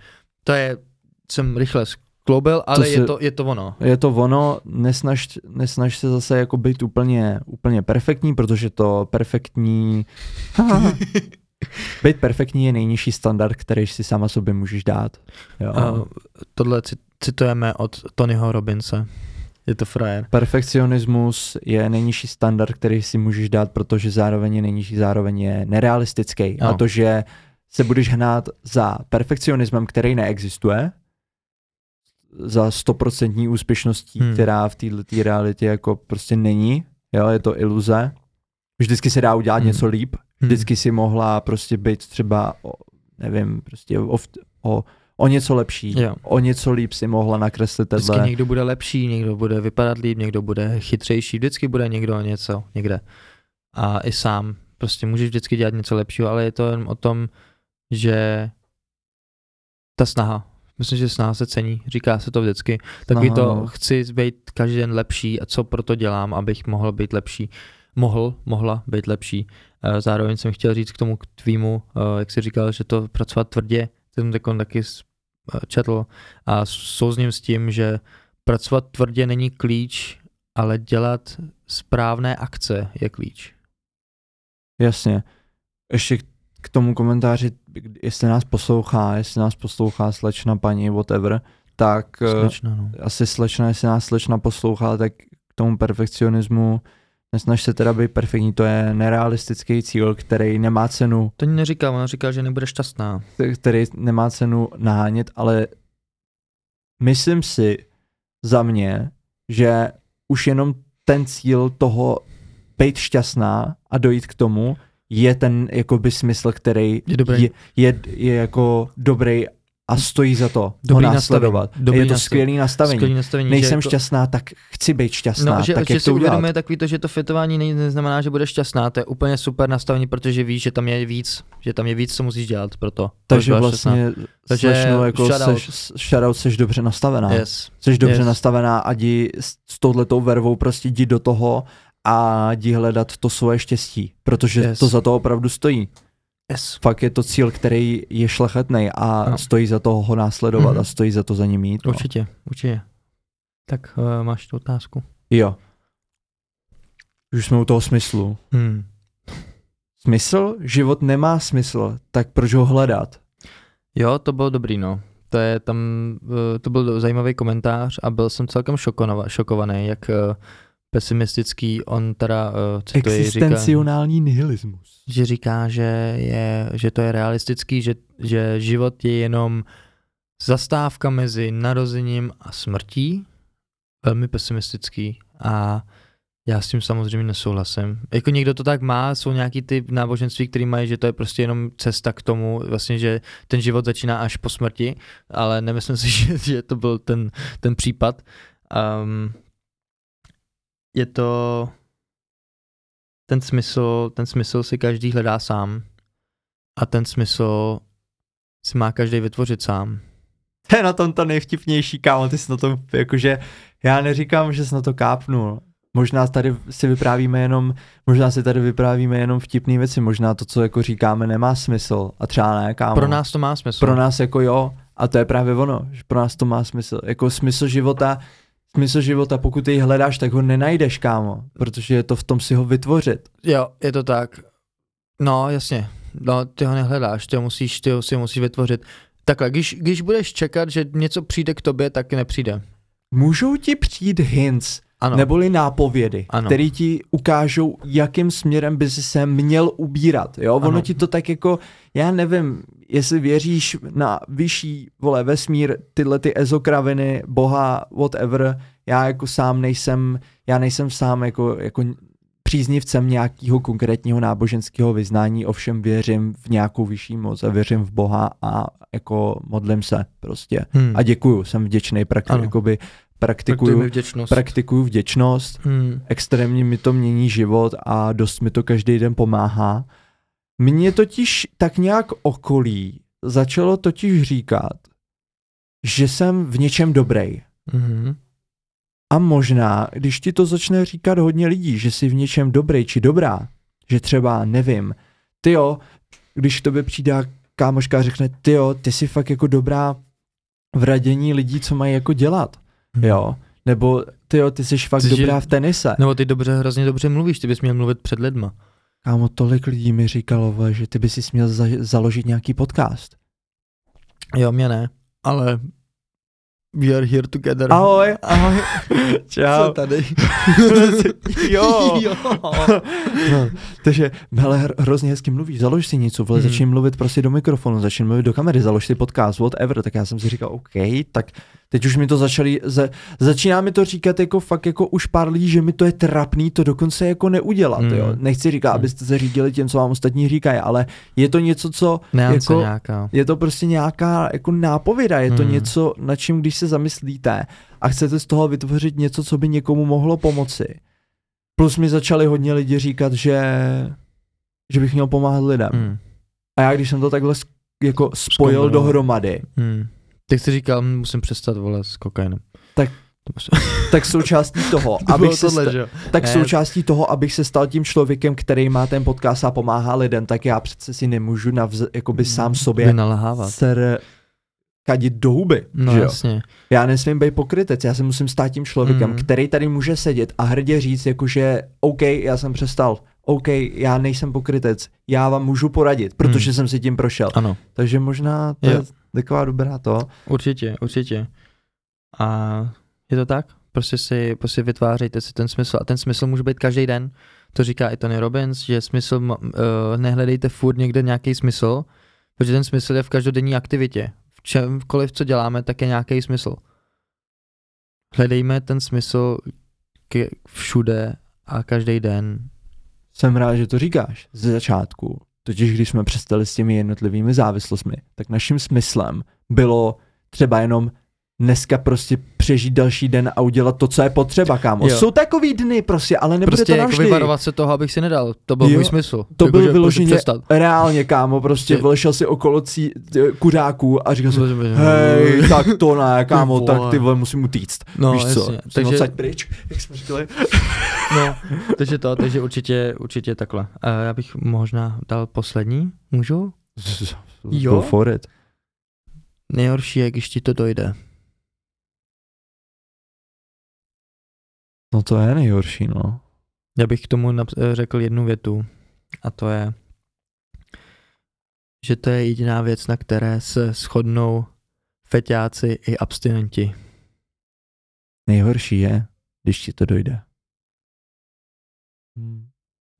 Speaker 2: To je, jsem rychle skloubil, ale to si, je, to, je to ono.
Speaker 1: Je to ono, nesnaž, nesnaž se zase jako být úplně, úplně perfektní, protože to perfektní... Být perfektní je nejnižší standard, který si sama sobě můžeš dát. Jo. Uh,
Speaker 2: tohle citujeme od Tonyho Robinse. Je to frajer.
Speaker 1: Perfekcionismus je nejnižší standard, který si můžeš dát, protože zároveň je nejnižší, zároveň je nerealistický. No. A to, že se budeš hnát za perfekcionismem, který neexistuje, za stoprocentní úspěšností, hmm. která v této realitě jako prostě není, jo, je to iluze. Vždycky se dá udělat hmm. něco líp, Hmm. Vždycky si mohla prostě být třeba, o, nevím, prostě o, o, o něco lepší, jo. o něco líp si mohla nakreslit
Speaker 2: tenhle. Vždycky někdo bude lepší, někdo bude vypadat líp, někdo bude chytřejší, vždycky bude někdo něco někde. A i sám, prostě můžeš vždycky dělat něco lepšího, ale je to jen o tom, že ta snaha, myslím, že snaha se cení, říká se to vždycky. Takový to, no. chci být každý den lepší a co proto dělám, abych mohl být lepší. Mohl, mohla být lepší. Eh, zároveň jsem chtěl říct k tomu k tvýmu, eh, jak jsi říkal, že to pracovat tvrdě, jsem taky četl a souzním s tím, že pracovat tvrdě není klíč, ale dělat správné akce je klíč.
Speaker 1: Jasně. Ještě k tomu komentáři, jestli nás poslouchá, jestli nás poslouchá slečna, paní, whatever, tak slečna, no. asi slečna, jestli nás slečna poslouchá, tak k tomu perfekcionismu Nesnaž se teda být perfektní, to je nerealistický cíl, který nemá cenu.
Speaker 2: To neříká, ona říká, že nebude šťastná.
Speaker 1: Který nemá cenu nahánět, ale myslím si za mě, že už jenom ten cíl toho být šťastná a dojít k tomu je ten jakoby smysl, který
Speaker 2: je, dobrý.
Speaker 1: je, je, je jako dobrý a stojí za to Dobrý ho následovat. Dobrý je to skvělý nastavení. Skvělý nastavení Nejsem jako... šťastná, tak chci být šťastná. No, že, tak že jak si to uvědomuje
Speaker 2: takový to, že to fitování neznamená, že budeš šťastná. To je úplně super nastavení, protože víš, že tam je víc, že tam je víc, co musíš dělat pro to.
Speaker 1: Takže vlastně Takže slečno, jako shoutout. Seš, shoutout, seš dobře nastavená.
Speaker 2: Yes.
Speaker 1: Seš dobře yes. nastavená a jdi s touhletou vervou prostě jdi do toho a jdi hledat to svoje štěstí, protože yes. to za to opravdu stojí.
Speaker 2: Yes.
Speaker 1: Fakt je to cíl, který je šlechetný a no. stojí za to ho následovat mm-hmm. a stojí za to za ním jít.
Speaker 2: No. Určitě, určitě. Tak uh, máš tu otázku?
Speaker 1: Jo. Už jsme u toho smyslu. Hmm. Smysl? Život nemá smysl, tak proč ho hledat?
Speaker 2: Jo, to bylo dobrý, no. To je tam, uh, to byl zajímavý komentář a byl jsem celkem šokovaný, šokovaný, jak uh, pesimistický, on teda uh,
Speaker 1: cituje, Existenciální říká, nihilismus.
Speaker 2: Že říká, že, je, že to je realistický, že, že život je jenom zastávka mezi narozením a smrtí velmi pesimistický a já s tím samozřejmě nesouhlasím. Jako někdo to tak má, jsou nějaký ty náboženství, který mají, že to je prostě jenom cesta k tomu, vlastně, že ten život začíná až po smrti, ale nemyslím si, že, že to byl ten, ten případ. Um, je to ten smysl, ten smysl si každý hledá sám a ten smysl si má každý vytvořit sám.
Speaker 1: To je na tom to nejvtipnější, kámo, ty jsi na tom, jakože, já neříkám, že jsi na to kápnul. Možná tady si vyprávíme jenom, možná si tady vyprávíme jenom vtipné věci, možná to, co jako říkáme, nemá smysl a třeba ne, kámo.
Speaker 2: Pro nás to má smysl.
Speaker 1: Pro nás jako jo, a to je právě ono, že pro nás to má smysl. Jako smysl života, smysl života, pokud jej hledáš, tak ho nenajdeš, kámo, protože je to v tom si ho vytvořit.
Speaker 2: Jo, je to tak. No, jasně. No, ty ho nehledáš, ty ho musíš, ty ho si musíš vytvořit. Takhle, když, když budeš čekat, že něco přijde k tobě, tak nepřijde.
Speaker 1: Můžou ti přijít hints,
Speaker 2: Ano.
Speaker 1: neboli nápovědy,
Speaker 2: Ano.
Speaker 1: které ti ukážou, jakým směrem by si se měl ubírat. Jo? Ono
Speaker 2: Ano.
Speaker 1: ti to tak jako, já nevím, jestli věříš na vyšší, vole, vesmír, tyhle ty ezokraviny, boha, whatever, já jako sám nejsem, já nejsem sám jako, jako příznivcem nějakého konkrétního náboženského vyznání, ovšem věřím v nějakou vyšší moc a věřím v Boha a jako modlím se prostě.
Speaker 2: Hmm.
Speaker 1: A děkuju, jsem vděčný, prakti-
Speaker 2: Ano.
Speaker 1: jakoby
Speaker 2: Praktikuju
Speaker 1: praktikuju,
Speaker 2: vděčnost.
Speaker 1: praktikuju vděčnost,
Speaker 2: hmm.
Speaker 1: extrémně mi to mění život a dost mi to každý den pomáhá. Mně totiž tak nějak okolí začalo totiž říkat, že jsem v něčem dobrý.
Speaker 2: Mhm.
Speaker 1: A možná, když ti to začne říkat hodně lidí, že jsi v něčem dobrý či dobrá, že třeba, nevím, ty jo, když k tobě přijde kámoška a řekne, ty jo, ty jsi fakt jako dobrá v radění lidí, co mají jako dělat, jo, nebo ty jo, ty jsi fakt
Speaker 2: Ty, že-
Speaker 1: dobrá v tenise.
Speaker 2: Nebo ty dobře, hrozně dobře mluvíš, ty bys měl mluvit před lidma.
Speaker 1: Kámo, tolik lidí mi říkalo, že ty by si směl za- založit nějaký podcast.
Speaker 2: Jo, mě ne, ale we are here together.
Speaker 1: Ahoj, ahoj, čau.
Speaker 2: tady?
Speaker 1: jo.
Speaker 2: jo.
Speaker 1: No, takže, hele, hr- hrozně hezky mluvíš, založ si něco, vole,
Speaker 2: Hmm.
Speaker 1: začni mluvit prostě do mikrofonu, začni mluvit do kamery, založ si podcast, whatever, tak já jsem si říkal, OK, tak teď už mi to začali, za, začíná mi to říkat jako fakt jako už pár lidí, že mi to je trapný to dokonce jako neudělat,
Speaker 2: Hmm.
Speaker 1: jo. Nechci říkat,
Speaker 2: Hmm.
Speaker 1: abyste se řídili tím, co vám ostatní říkají, ale je to něco, co
Speaker 2: Neance
Speaker 1: jako,
Speaker 2: nějaká.
Speaker 1: je to prostě nějaká jako nápověda, je to
Speaker 2: Hmm.
Speaker 1: něco, na čím když se zamyslíte a chcete z toho vytvořit něco, co by někomu mohlo pomoci. Plus mi začali hodně lidi říkat, že, že bych měl pomáhat lidem.
Speaker 2: Hmm.
Speaker 1: A já když jsem to takhle jako spojil
Speaker 2: Zkombinoval.
Speaker 1: dohromady,
Speaker 2: Hmm. Ty jsi říkal, musím přestat volat s kokainem.
Speaker 1: Tak- tak součástí toho,
Speaker 2: to
Speaker 1: abych se
Speaker 2: tohle,
Speaker 1: sta- tak
Speaker 2: Ne.
Speaker 1: součástí toho, abych se stal tím člověkem, který má ten podcast a pomáhá lidem, tak já přece si nemůžu navz, jakoby sám sobě ser kadit do huby,
Speaker 2: No
Speaker 1: že jo?
Speaker 2: jasně.
Speaker 1: Já nesmím být pokrytec, já se musím stát tím člověkem,
Speaker 2: Mm.
Speaker 1: který tady může sedět a hrdě říct, jakože OK, já jsem přestal, OK, já nejsem pokrytec, já vám můžu poradit, protože
Speaker 2: Mm.
Speaker 1: jsem si tím prošel.
Speaker 2: Ano,
Speaker 1: Takže možná to je
Speaker 2: Jo.
Speaker 1: taková dobrá to.
Speaker 2: určitě, určitě. A je to tak? Prostě si, prostě vytvářejte si ten smysl. A ten smysl může být každý den. To říká i Tony Robbins, že smysl, uh, nehledejte furt někde nějaký smysl, protože ten smysl je v každodenní aktivitě. Čemkoliv, co děláme, tak je nějaký smysl. Hledejme ten smysl k, všude a každý den.
Speaker 1: Jsem rád, že to říkáš ze začátku. Totiž když jsme přestali s těmi jednotlivými závislostmi, tak naším smyslem bylo třeba jenom dneska prostě přežít další den a udělat to, co je potřeba, kámo.
Speaker 2: Jo.
Speaker 1: Jsou takový dny prostě, ale nebude
Speaker 2: prostě
Speaker 1: to
Speaker 2: jako
Speaker 1: navždy.
Speaker 2: vyvarovat se toho, abych si nedal. To byl
Speaker 1: Jo,
Speaker 2: můj smysl.
Speaker 1: to
Speaker 2: Jako,
Speaker 1: byl
Speaker 2: prostě
Speaker 1: vyloženě reálně, kámo, prostě
Speaker 2: Ty-
Speaker 1: vlešel si okolo cí, kuřáků a říkal si,
Speaker 2: Hej,
Speaker 1: tak to ne, kámo, tak ty vole, musím utíct.
Speaker 2: No,
Speaker 1: Víš co,
Speaker 2: jasně.
Speaker 1: takže... Pryč, jak jsme říkali.
Speaker 2: No, takže to, takže určitě, určitě takhle. Uh, já bych možná dal poslední, můžu? Jo?
Speaker 1: Go for it.
Speaker 2: Nejhorší je, když ti to dojde.
Speaker 1: No to je nejhorší, no.
Speaker 2: Já bych k tomu eh, řekl jednu větu a to je, že to je jediná věc, na které se shodnou feťáci i abstinenti.
Speaker 1: Nejhorší je, když ti to dojde. Hmm.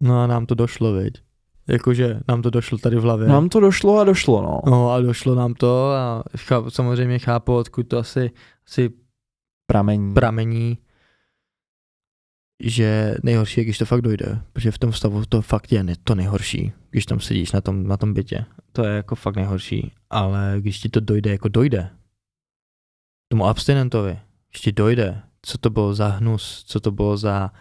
Speaker 2: No a nám to došlo, viď? Jakože nám to došlo tady v hlavě.
Speaker 1: Nám to došlo a došlo, no.
Speaker 2: No a došlo nám to a chápu, samozřejmě chápu, odkud to asi, asi
Speaker 1: Pramení.
Speaker 2: pramení, že nejhorší je, když to fakt dojde, protože v tom stavu to fakt je to nejhorší, když tam sedíš na tom, na tom bytě. To je jako fakt nejhorší, ale když ti to dojde, jako dojde, tomu abstinentovi, když ti dojde, co to bylo za hnus, co to bylo za,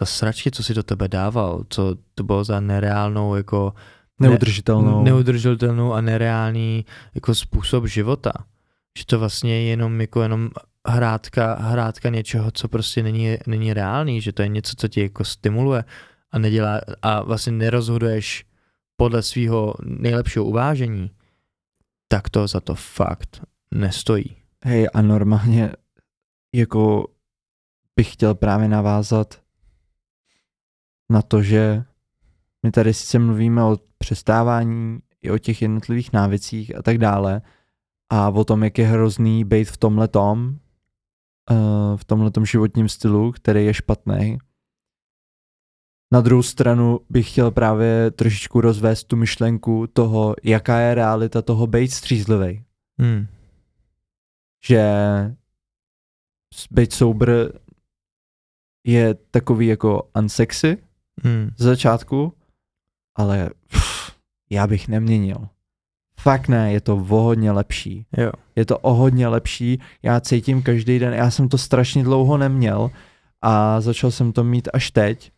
Speaker 2: za sračky, co si do tebe dával, co to bylo za nereálnou jako
Speaker 1: Neudržitelnou.
Speaker 2: Ne, neudržitelnou a nereálný jako způsob života. Že to vlastně je jenom jako jenom hrádka, hrádka něčeho, co prostě není, není reálný, že to je něco, co ti jako stimuluje a nedělá a vlastně nerozhoduješ podle svého nejlepšího uvážení, tak to za to fakt nestojí.
Speaker 1: Hej, a normálně jako bych chtěl právě navázat na to, že my tady sice mluvíme o přestávání i o těch jednotlivých návycích a tak dále a o tom, jak je hrozný být v tomhletom, uh, v tomhletom životním stylu, který je špatný. Na druhou stranu bych chtěl právě trošičku rozvést tu myšlenku toho, jaká je realita toho být střízlivý.
Speaker 2: Hmm.
Speaker 1: Že být sober je takový jako unsexy
Speaker 2: Hmm.
Speaker 1: z začátku, ale pff, já bych neměnil. Fakt ne, je to o hodně lepší.
Speaker 2: Jo.
Speaker 1: Je to o hodně lepší, já cítím každý den, já jsem to strašně dlouho neměl a začal jsem to mít až teď,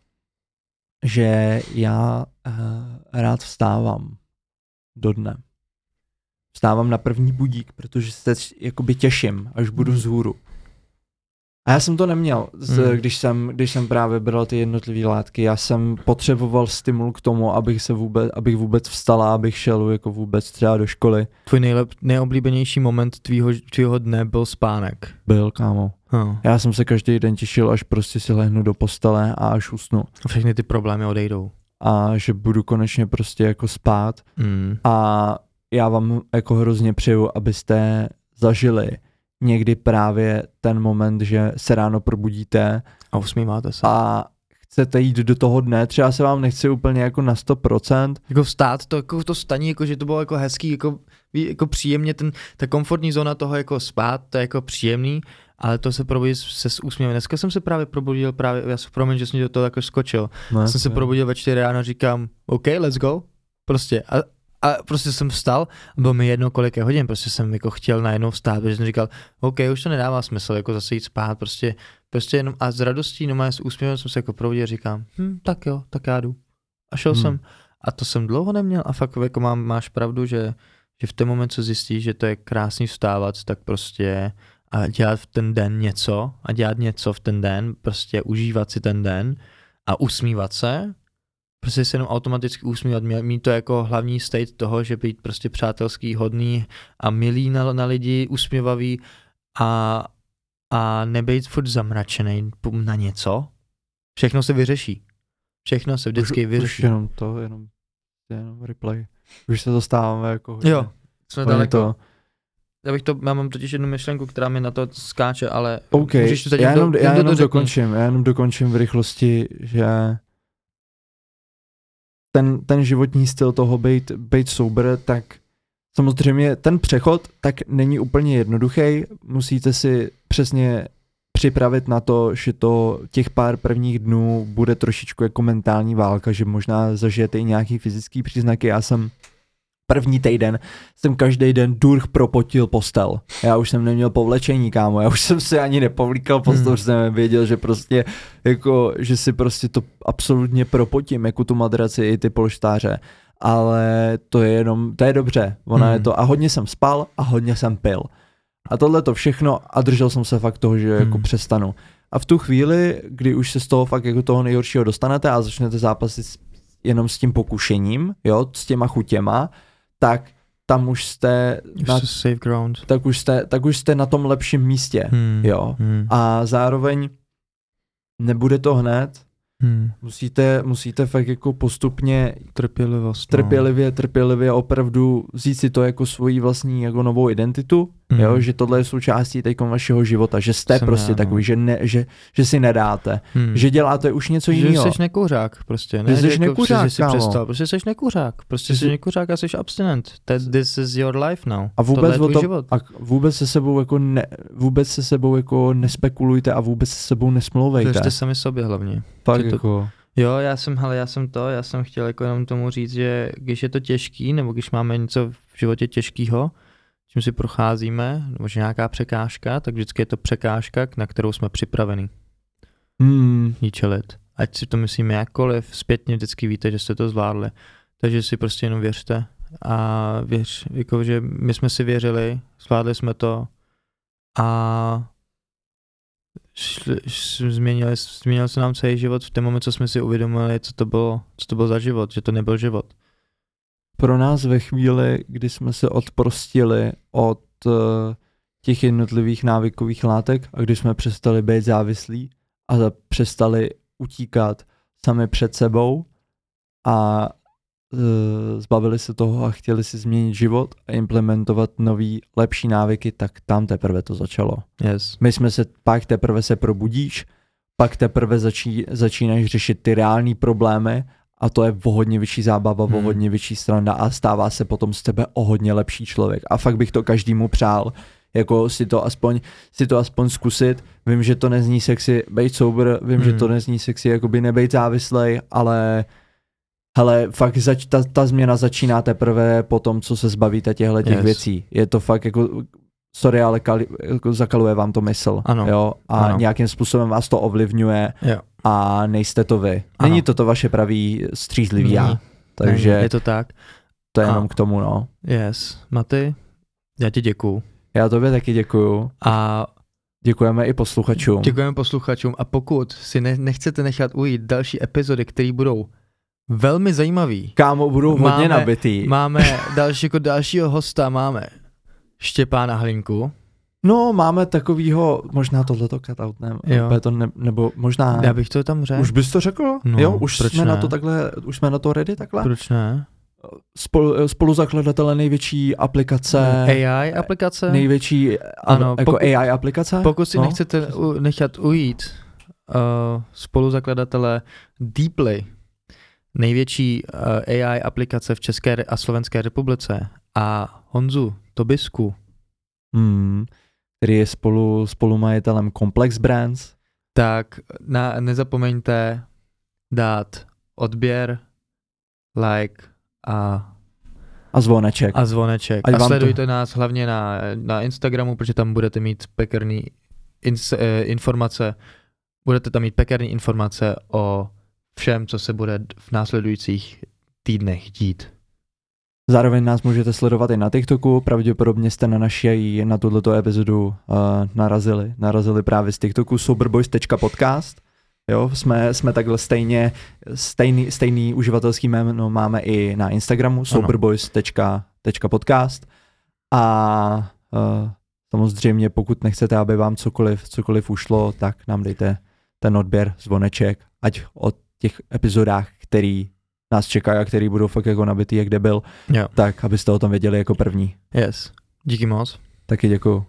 Speaker 1: že já uh, rád vstávám do dne. Vstávám na první budík, protože se jakoby těším, až budu vzhůru. A já jsem to neměl, z,
Speaker 2: Hmm.
Speaker 1: když, jsem, když jsem právě bral ty jednotlivé látky. Já jsem potřeboval stimul k tomu, abych se vůbec, abych vůbec vstala, abych šel jako vůbec třeba do školy.
Speaker 2: Tvůj nejlep, nejoblíbenější moment tvýho, tvýho dne byl spánek.
Speaker 1: Byl, kámo.
Speaker 2: Hm.
Speaker 1: Já jsem se každý den těšil, až prostě si lehnu do postele a až usnu.
Speaker 2: A všechny ty problémy odejdou.
Speaker 1: A že budu konečně prostě jako spát.
Speaker 2: Hmm.
Speaker 1: A já vám jako hrozně přeju, abyste zažili někdy právě ten moment, že se ráno probudíte
Speaker 2: A usmíváte se.
Speaker 1: a chcete jít do toho dne, třeba se vám nechce úplně jako na 100%,
Speaker 2: Jako vstát, to, jako to staní, jako, že to bylo jako hezký, jako, ví, jako příjemně, ten, ta komfortní zóna toho jako spát, to je jako příjemný, ale to se probudí se s úsměvem. Dneska jsem se právě probudil, právě, já se promiň, že jsem do toho jako skočil.
Speaker 1: no,
Speaker 2: Já jsem se probudil ve 4 ráno a říkám, OK, let's go. Prostě. A, a prostě jsem vstal bylo mi jedno, kolik je hodin, prostě jsem jako chtěl najednou vstát, protože jsem říkal, OK, už to nedává smysl, jako zase jít spát, prostě, prostě jenom a s radostí, no s úsměvem jsem se jako probudil a říkám, hm, tak jo, tak já jdu. A šel
Speaker 1: Hmm.
Speaker 2: jsem. A to jsem dlouho neměl a fakt jako mám, máš pravdu, že, že v ten moment, co zjistíš, že to je krásný vstávat, tak prostě a dělat v ten den něco a dělat něco v ten den, prostě užívat si ten den a usmívat se, prostě se jenom automaticky usmívat, mít mít to jako hlavní state toho, že být prostě přátelský, hodný a milý na, na lidi, usměvavý a, a nebejt furt zamračený na něco. Všechno se vyřeší. Všechno se vždycky
Speaker 1: už,
Speaker 2: vyřeší.
Speaker 1: Už jenom to, jenom, jenom replay. Už se dostáváme jako hodně.
Speaker 2: Jo, jsme
Speaker 1: hodně
Speaker 2: daleko.
Speaker 1: to.
Speaker 2: Já bych to, já mám totiž jednu myšlenku, která mi na to skáče, ale
Speaker 1: OK,
Speaker 2: můžeš to zatím
Speaker 1: já jenom,
Speaker 2: do,
Speaker 1: já
Speaker 2: jen to
Speaker 1: jenom dokončím, já jenom dokončím v rychlosti, že ten, ten životní styl toho být, být sober, tak samozřejmě ten přechod tak není úplně jednoduchý. Musíte si přesně připravit na to, že to těch pár prvních dnů bude trošičku jako mentální válka, že možná zažijete i nějaký fyzický příznaky. Já jsem první týden jsem každý den durch propotil postel. Já už jsem neměl povlečení, kámo, já už jsem si ani nepovlíkal postel,
Speaker 2: Hmm.
Speaker 1: jsem věděl, že prostě jako, že si prostě to absolutně propotím, jako tu madraci i ty polštáře. Ale to je jenom, to je dobře, ona
Speaker 2: Hmm.
Speaker 1: je to, a hodně jsem spal a hodně jsem pil. A tohle to všechno a držel jsem se fakt toho, že jako
Speaker 2: Hmm.
Speaker 1: přestanu. A v tu chvíli, kdy už se z toho fakt jako toho nejhoršího dostanete a začnete zápasit jenom s tím pokušením, jo, s těma chutěma, tak tam už jste,
Speaker 2: Už
Speaker 1: na,
Speaker 2: safe ground.
Speaker 1: tak, už jste, tak už jste na tom lepším místě,
Speaker 2: Hmm.
Speaker 1: jo.
Speaker 2: Hmm.
Speaker 1: A zároveň nebude to hned,
Speaker 2: Hmm.
Speaker 1: musíte, musíte fakt jako postupně
Speaker 2: Trpělivost. no.
Speaker 1: trpělivě, trpělivě opravdu vzít si to jako svoji vlastní jako novou identitu, Mm. Jo, že tohle je součástí teď vašeho života, že jste
Speaker 2: Jsem
Speaker 1: prostě
Speaker 2: já, no.
Speaker 1: takový, že, ne, že, že si nedáte,
Speaker 2: Hmm.
Speaker 1: že děláte už něco
Speaker 2: že
Speaker 1: jiného.
Speaker 2: jsi nekuřák, prostě, ne?
Speaker 1: Že jsi
Speaker 2: jako
Speaker 1: nekuřák,
Speaker 2: že jsi
Speaker 1: kámo.
Speaker 2: přestal, prostě jsi nekuřák, prostě
Speaker 1: Že
Speaker 2: jsi
Speaker 1: jsi-
Speaker 2: nekuřák a jsi abstinent. That, this is your life now.
Speaker 1: A vůbec,
Speaker 2: je
Speaker 1: o to,
Speaker 2: život.
Speaker 1: a vůbec se sebou jako ne, vůbec se sebou jako nespekulujte a vůbec se sebou nesmlouvejte.
Speaker 2: Věřte sami sobě hlavně. Že to-
Speaker 1: jako,
Speaker 2: Jo, já jsem, hele, já jsem to, já jsem chtěl jako jenom tomu říct, že když je to těžký, nebo když máme něco v životě těžkého, čím si procházíme, nebo že nějaká překážka, tak vždycky je to překážka, na kterou jsme připraveni
Speaker 1: hmm,
Speaker 2: jí čelit. Ať si to myslíme jakkoliv, zpětně vždycky víte, že jste to zvládli. Takže si prostě jenom věřte a věř, jako, že my jsme si věřili, zvládli jsme to a šli, změnili, změnil se nám celý život v ten moment, co jsme si uvědomili, co to bylo, co to bylo za život, že to nebyl život.
Speaker 1: Pro nás ve chvíli, kdy jsme se odprostili od uh, těch jednotlivých návykových látek a když jsme přestali být závislí a přestali utíkat sami před sebou a uh, zbavili se toho a chtěli si změnit život a implementovat nový, lepší návyky, tak tam teprve to začalo.
Speaker 2: Yes.
Speaker 1: My jsme se, pak teprve se probudíš, pak teprve začí, začínáš řešit ty reální problémy a to je o hodně větší zábava, hmm. o
Speaker 2: Hmm.
Speaker 1: hodně větší stranda a stává se potom z tebe o hodně lepší člověk. A fakt bych to každému přál, jako si to aspoň, si to aspoň zkusit. Vím, že to nezní sexy být sober, vím, hmm. že
Speaker 2: Hmm.
Speaker 1: to nezní sexy jakoby nebejt závislej, ale hele, fakt zač, ta, ta změna začíná teprve po tom, co se zbavíte těchto těch
Speaker 2: Yes.
Speaker 1: věcí. Je to fakt jako sorry, ale kali, jako zakaluje vám to mysl.
Speaker 2: Ano.
Speaker 1: Jo? A
Speaker 2: Ano.
Speaker 1: nějakým způsobem vás to ovlivňuje
Speaker 2: Jo.
Speaker 1: a nejste to vy.
Speaker 2: Ano.
Speaker 1: Není to to vaše pravý střízlivý já. Takže
Speaker 2: Není, je to tak.
Speaker 1: to je
Speaker 2: A-
Speaker 1: jenom k tomu, no.
Speaker 2: Yes. Maty, já ti děkuju.
Speaker 1: Já tobě taky děkuju.
Speaker 2: A
Speaker 1: Děkujeme i posluchačům.
Speaker 2: Děkujeme posluchačům a pokud si ne, nechcete nechat ujít další epizody, které budou velmi zajímavý,
Speaker 1: Kámo, budou hodně
Speaker 2: Máme-
Speaker 1: nabitý.
Speaker 2: máme další, jako dalšího hosta, máme Štěpána Hlinku.
Speaker 1: No, máme takovýho, možná tohleto
Speaker 2: Jo.
Speaker 1: úplně to ne, nebo možná...
Speaker 2: Já bych to tam řekl.
Speaker 1: Už bys to řekl?
Speaker 2: No,
Speaker 1: jo, už jsme na
Speaker 2: ne?
Speaker 1: to takhle, už jsme na to ready takhle?
Speaker 2: Proč ne?
Speaker 1: Spolu, spoluzakladatele největší aplikace,
Speaker 2: AI aplikace?
Speaker 1: největší
Speaker 2: Ano,
Speaker 1: jako
Speaker 2: pokud-
Speaker 1: AI aplikace?
Speaker 2: Pokud si
Speaker 1: no.
Speaker 2: nechcete u, nechat ujít uh, spoluzakladatele Deeply, největší uh, AI aplikace v České a Slovenské republice, a Honzu Tobisku,
Speaker 1: Hmm, který je spolu, spolumajitelem Complex Brands.
Speaker 2: tak na, nezapomeňte dát odběr, like a,
Speaker 1: A zvoneček.
Speaker 2: a zvoneček.
Speaker 1: Ať
Speaker 2: a
Speaker 1: vám to-
Speaker 2: sledujte nás hlavně na, na Instagramu, protože tam budete mít pekerný ins, eh, informace, budete tam mít pekerný informace o všem, co se bude v následujících týdnech dít.
Speaker 1: Zároveň nás můžete sledovat i na TikToku, pravděpodobně jste na naší, na tuto epizodu uh, narazili, narazili právě z TikToku soberboys.podcast. Jo, jsme, jsme takhle stejně, stejný, stejný uživatelský jméno máme i na Instagramu, soberboys.podcast. A uh, samozřejmě pokud nechcete, aby vám cokoliv, cokoliv ušlo, tak nám dejte ten odběr, zvoneček, ať o těch epizodách, který nás čekají a který budou fakt jako nabitý, jak debil,
Speaker 2: Jo.
Speaker 1: tak abyste o tom věděli jako první.
Speaker 2: Yes. Díky moc.
Speaker 1: Taky děkuju.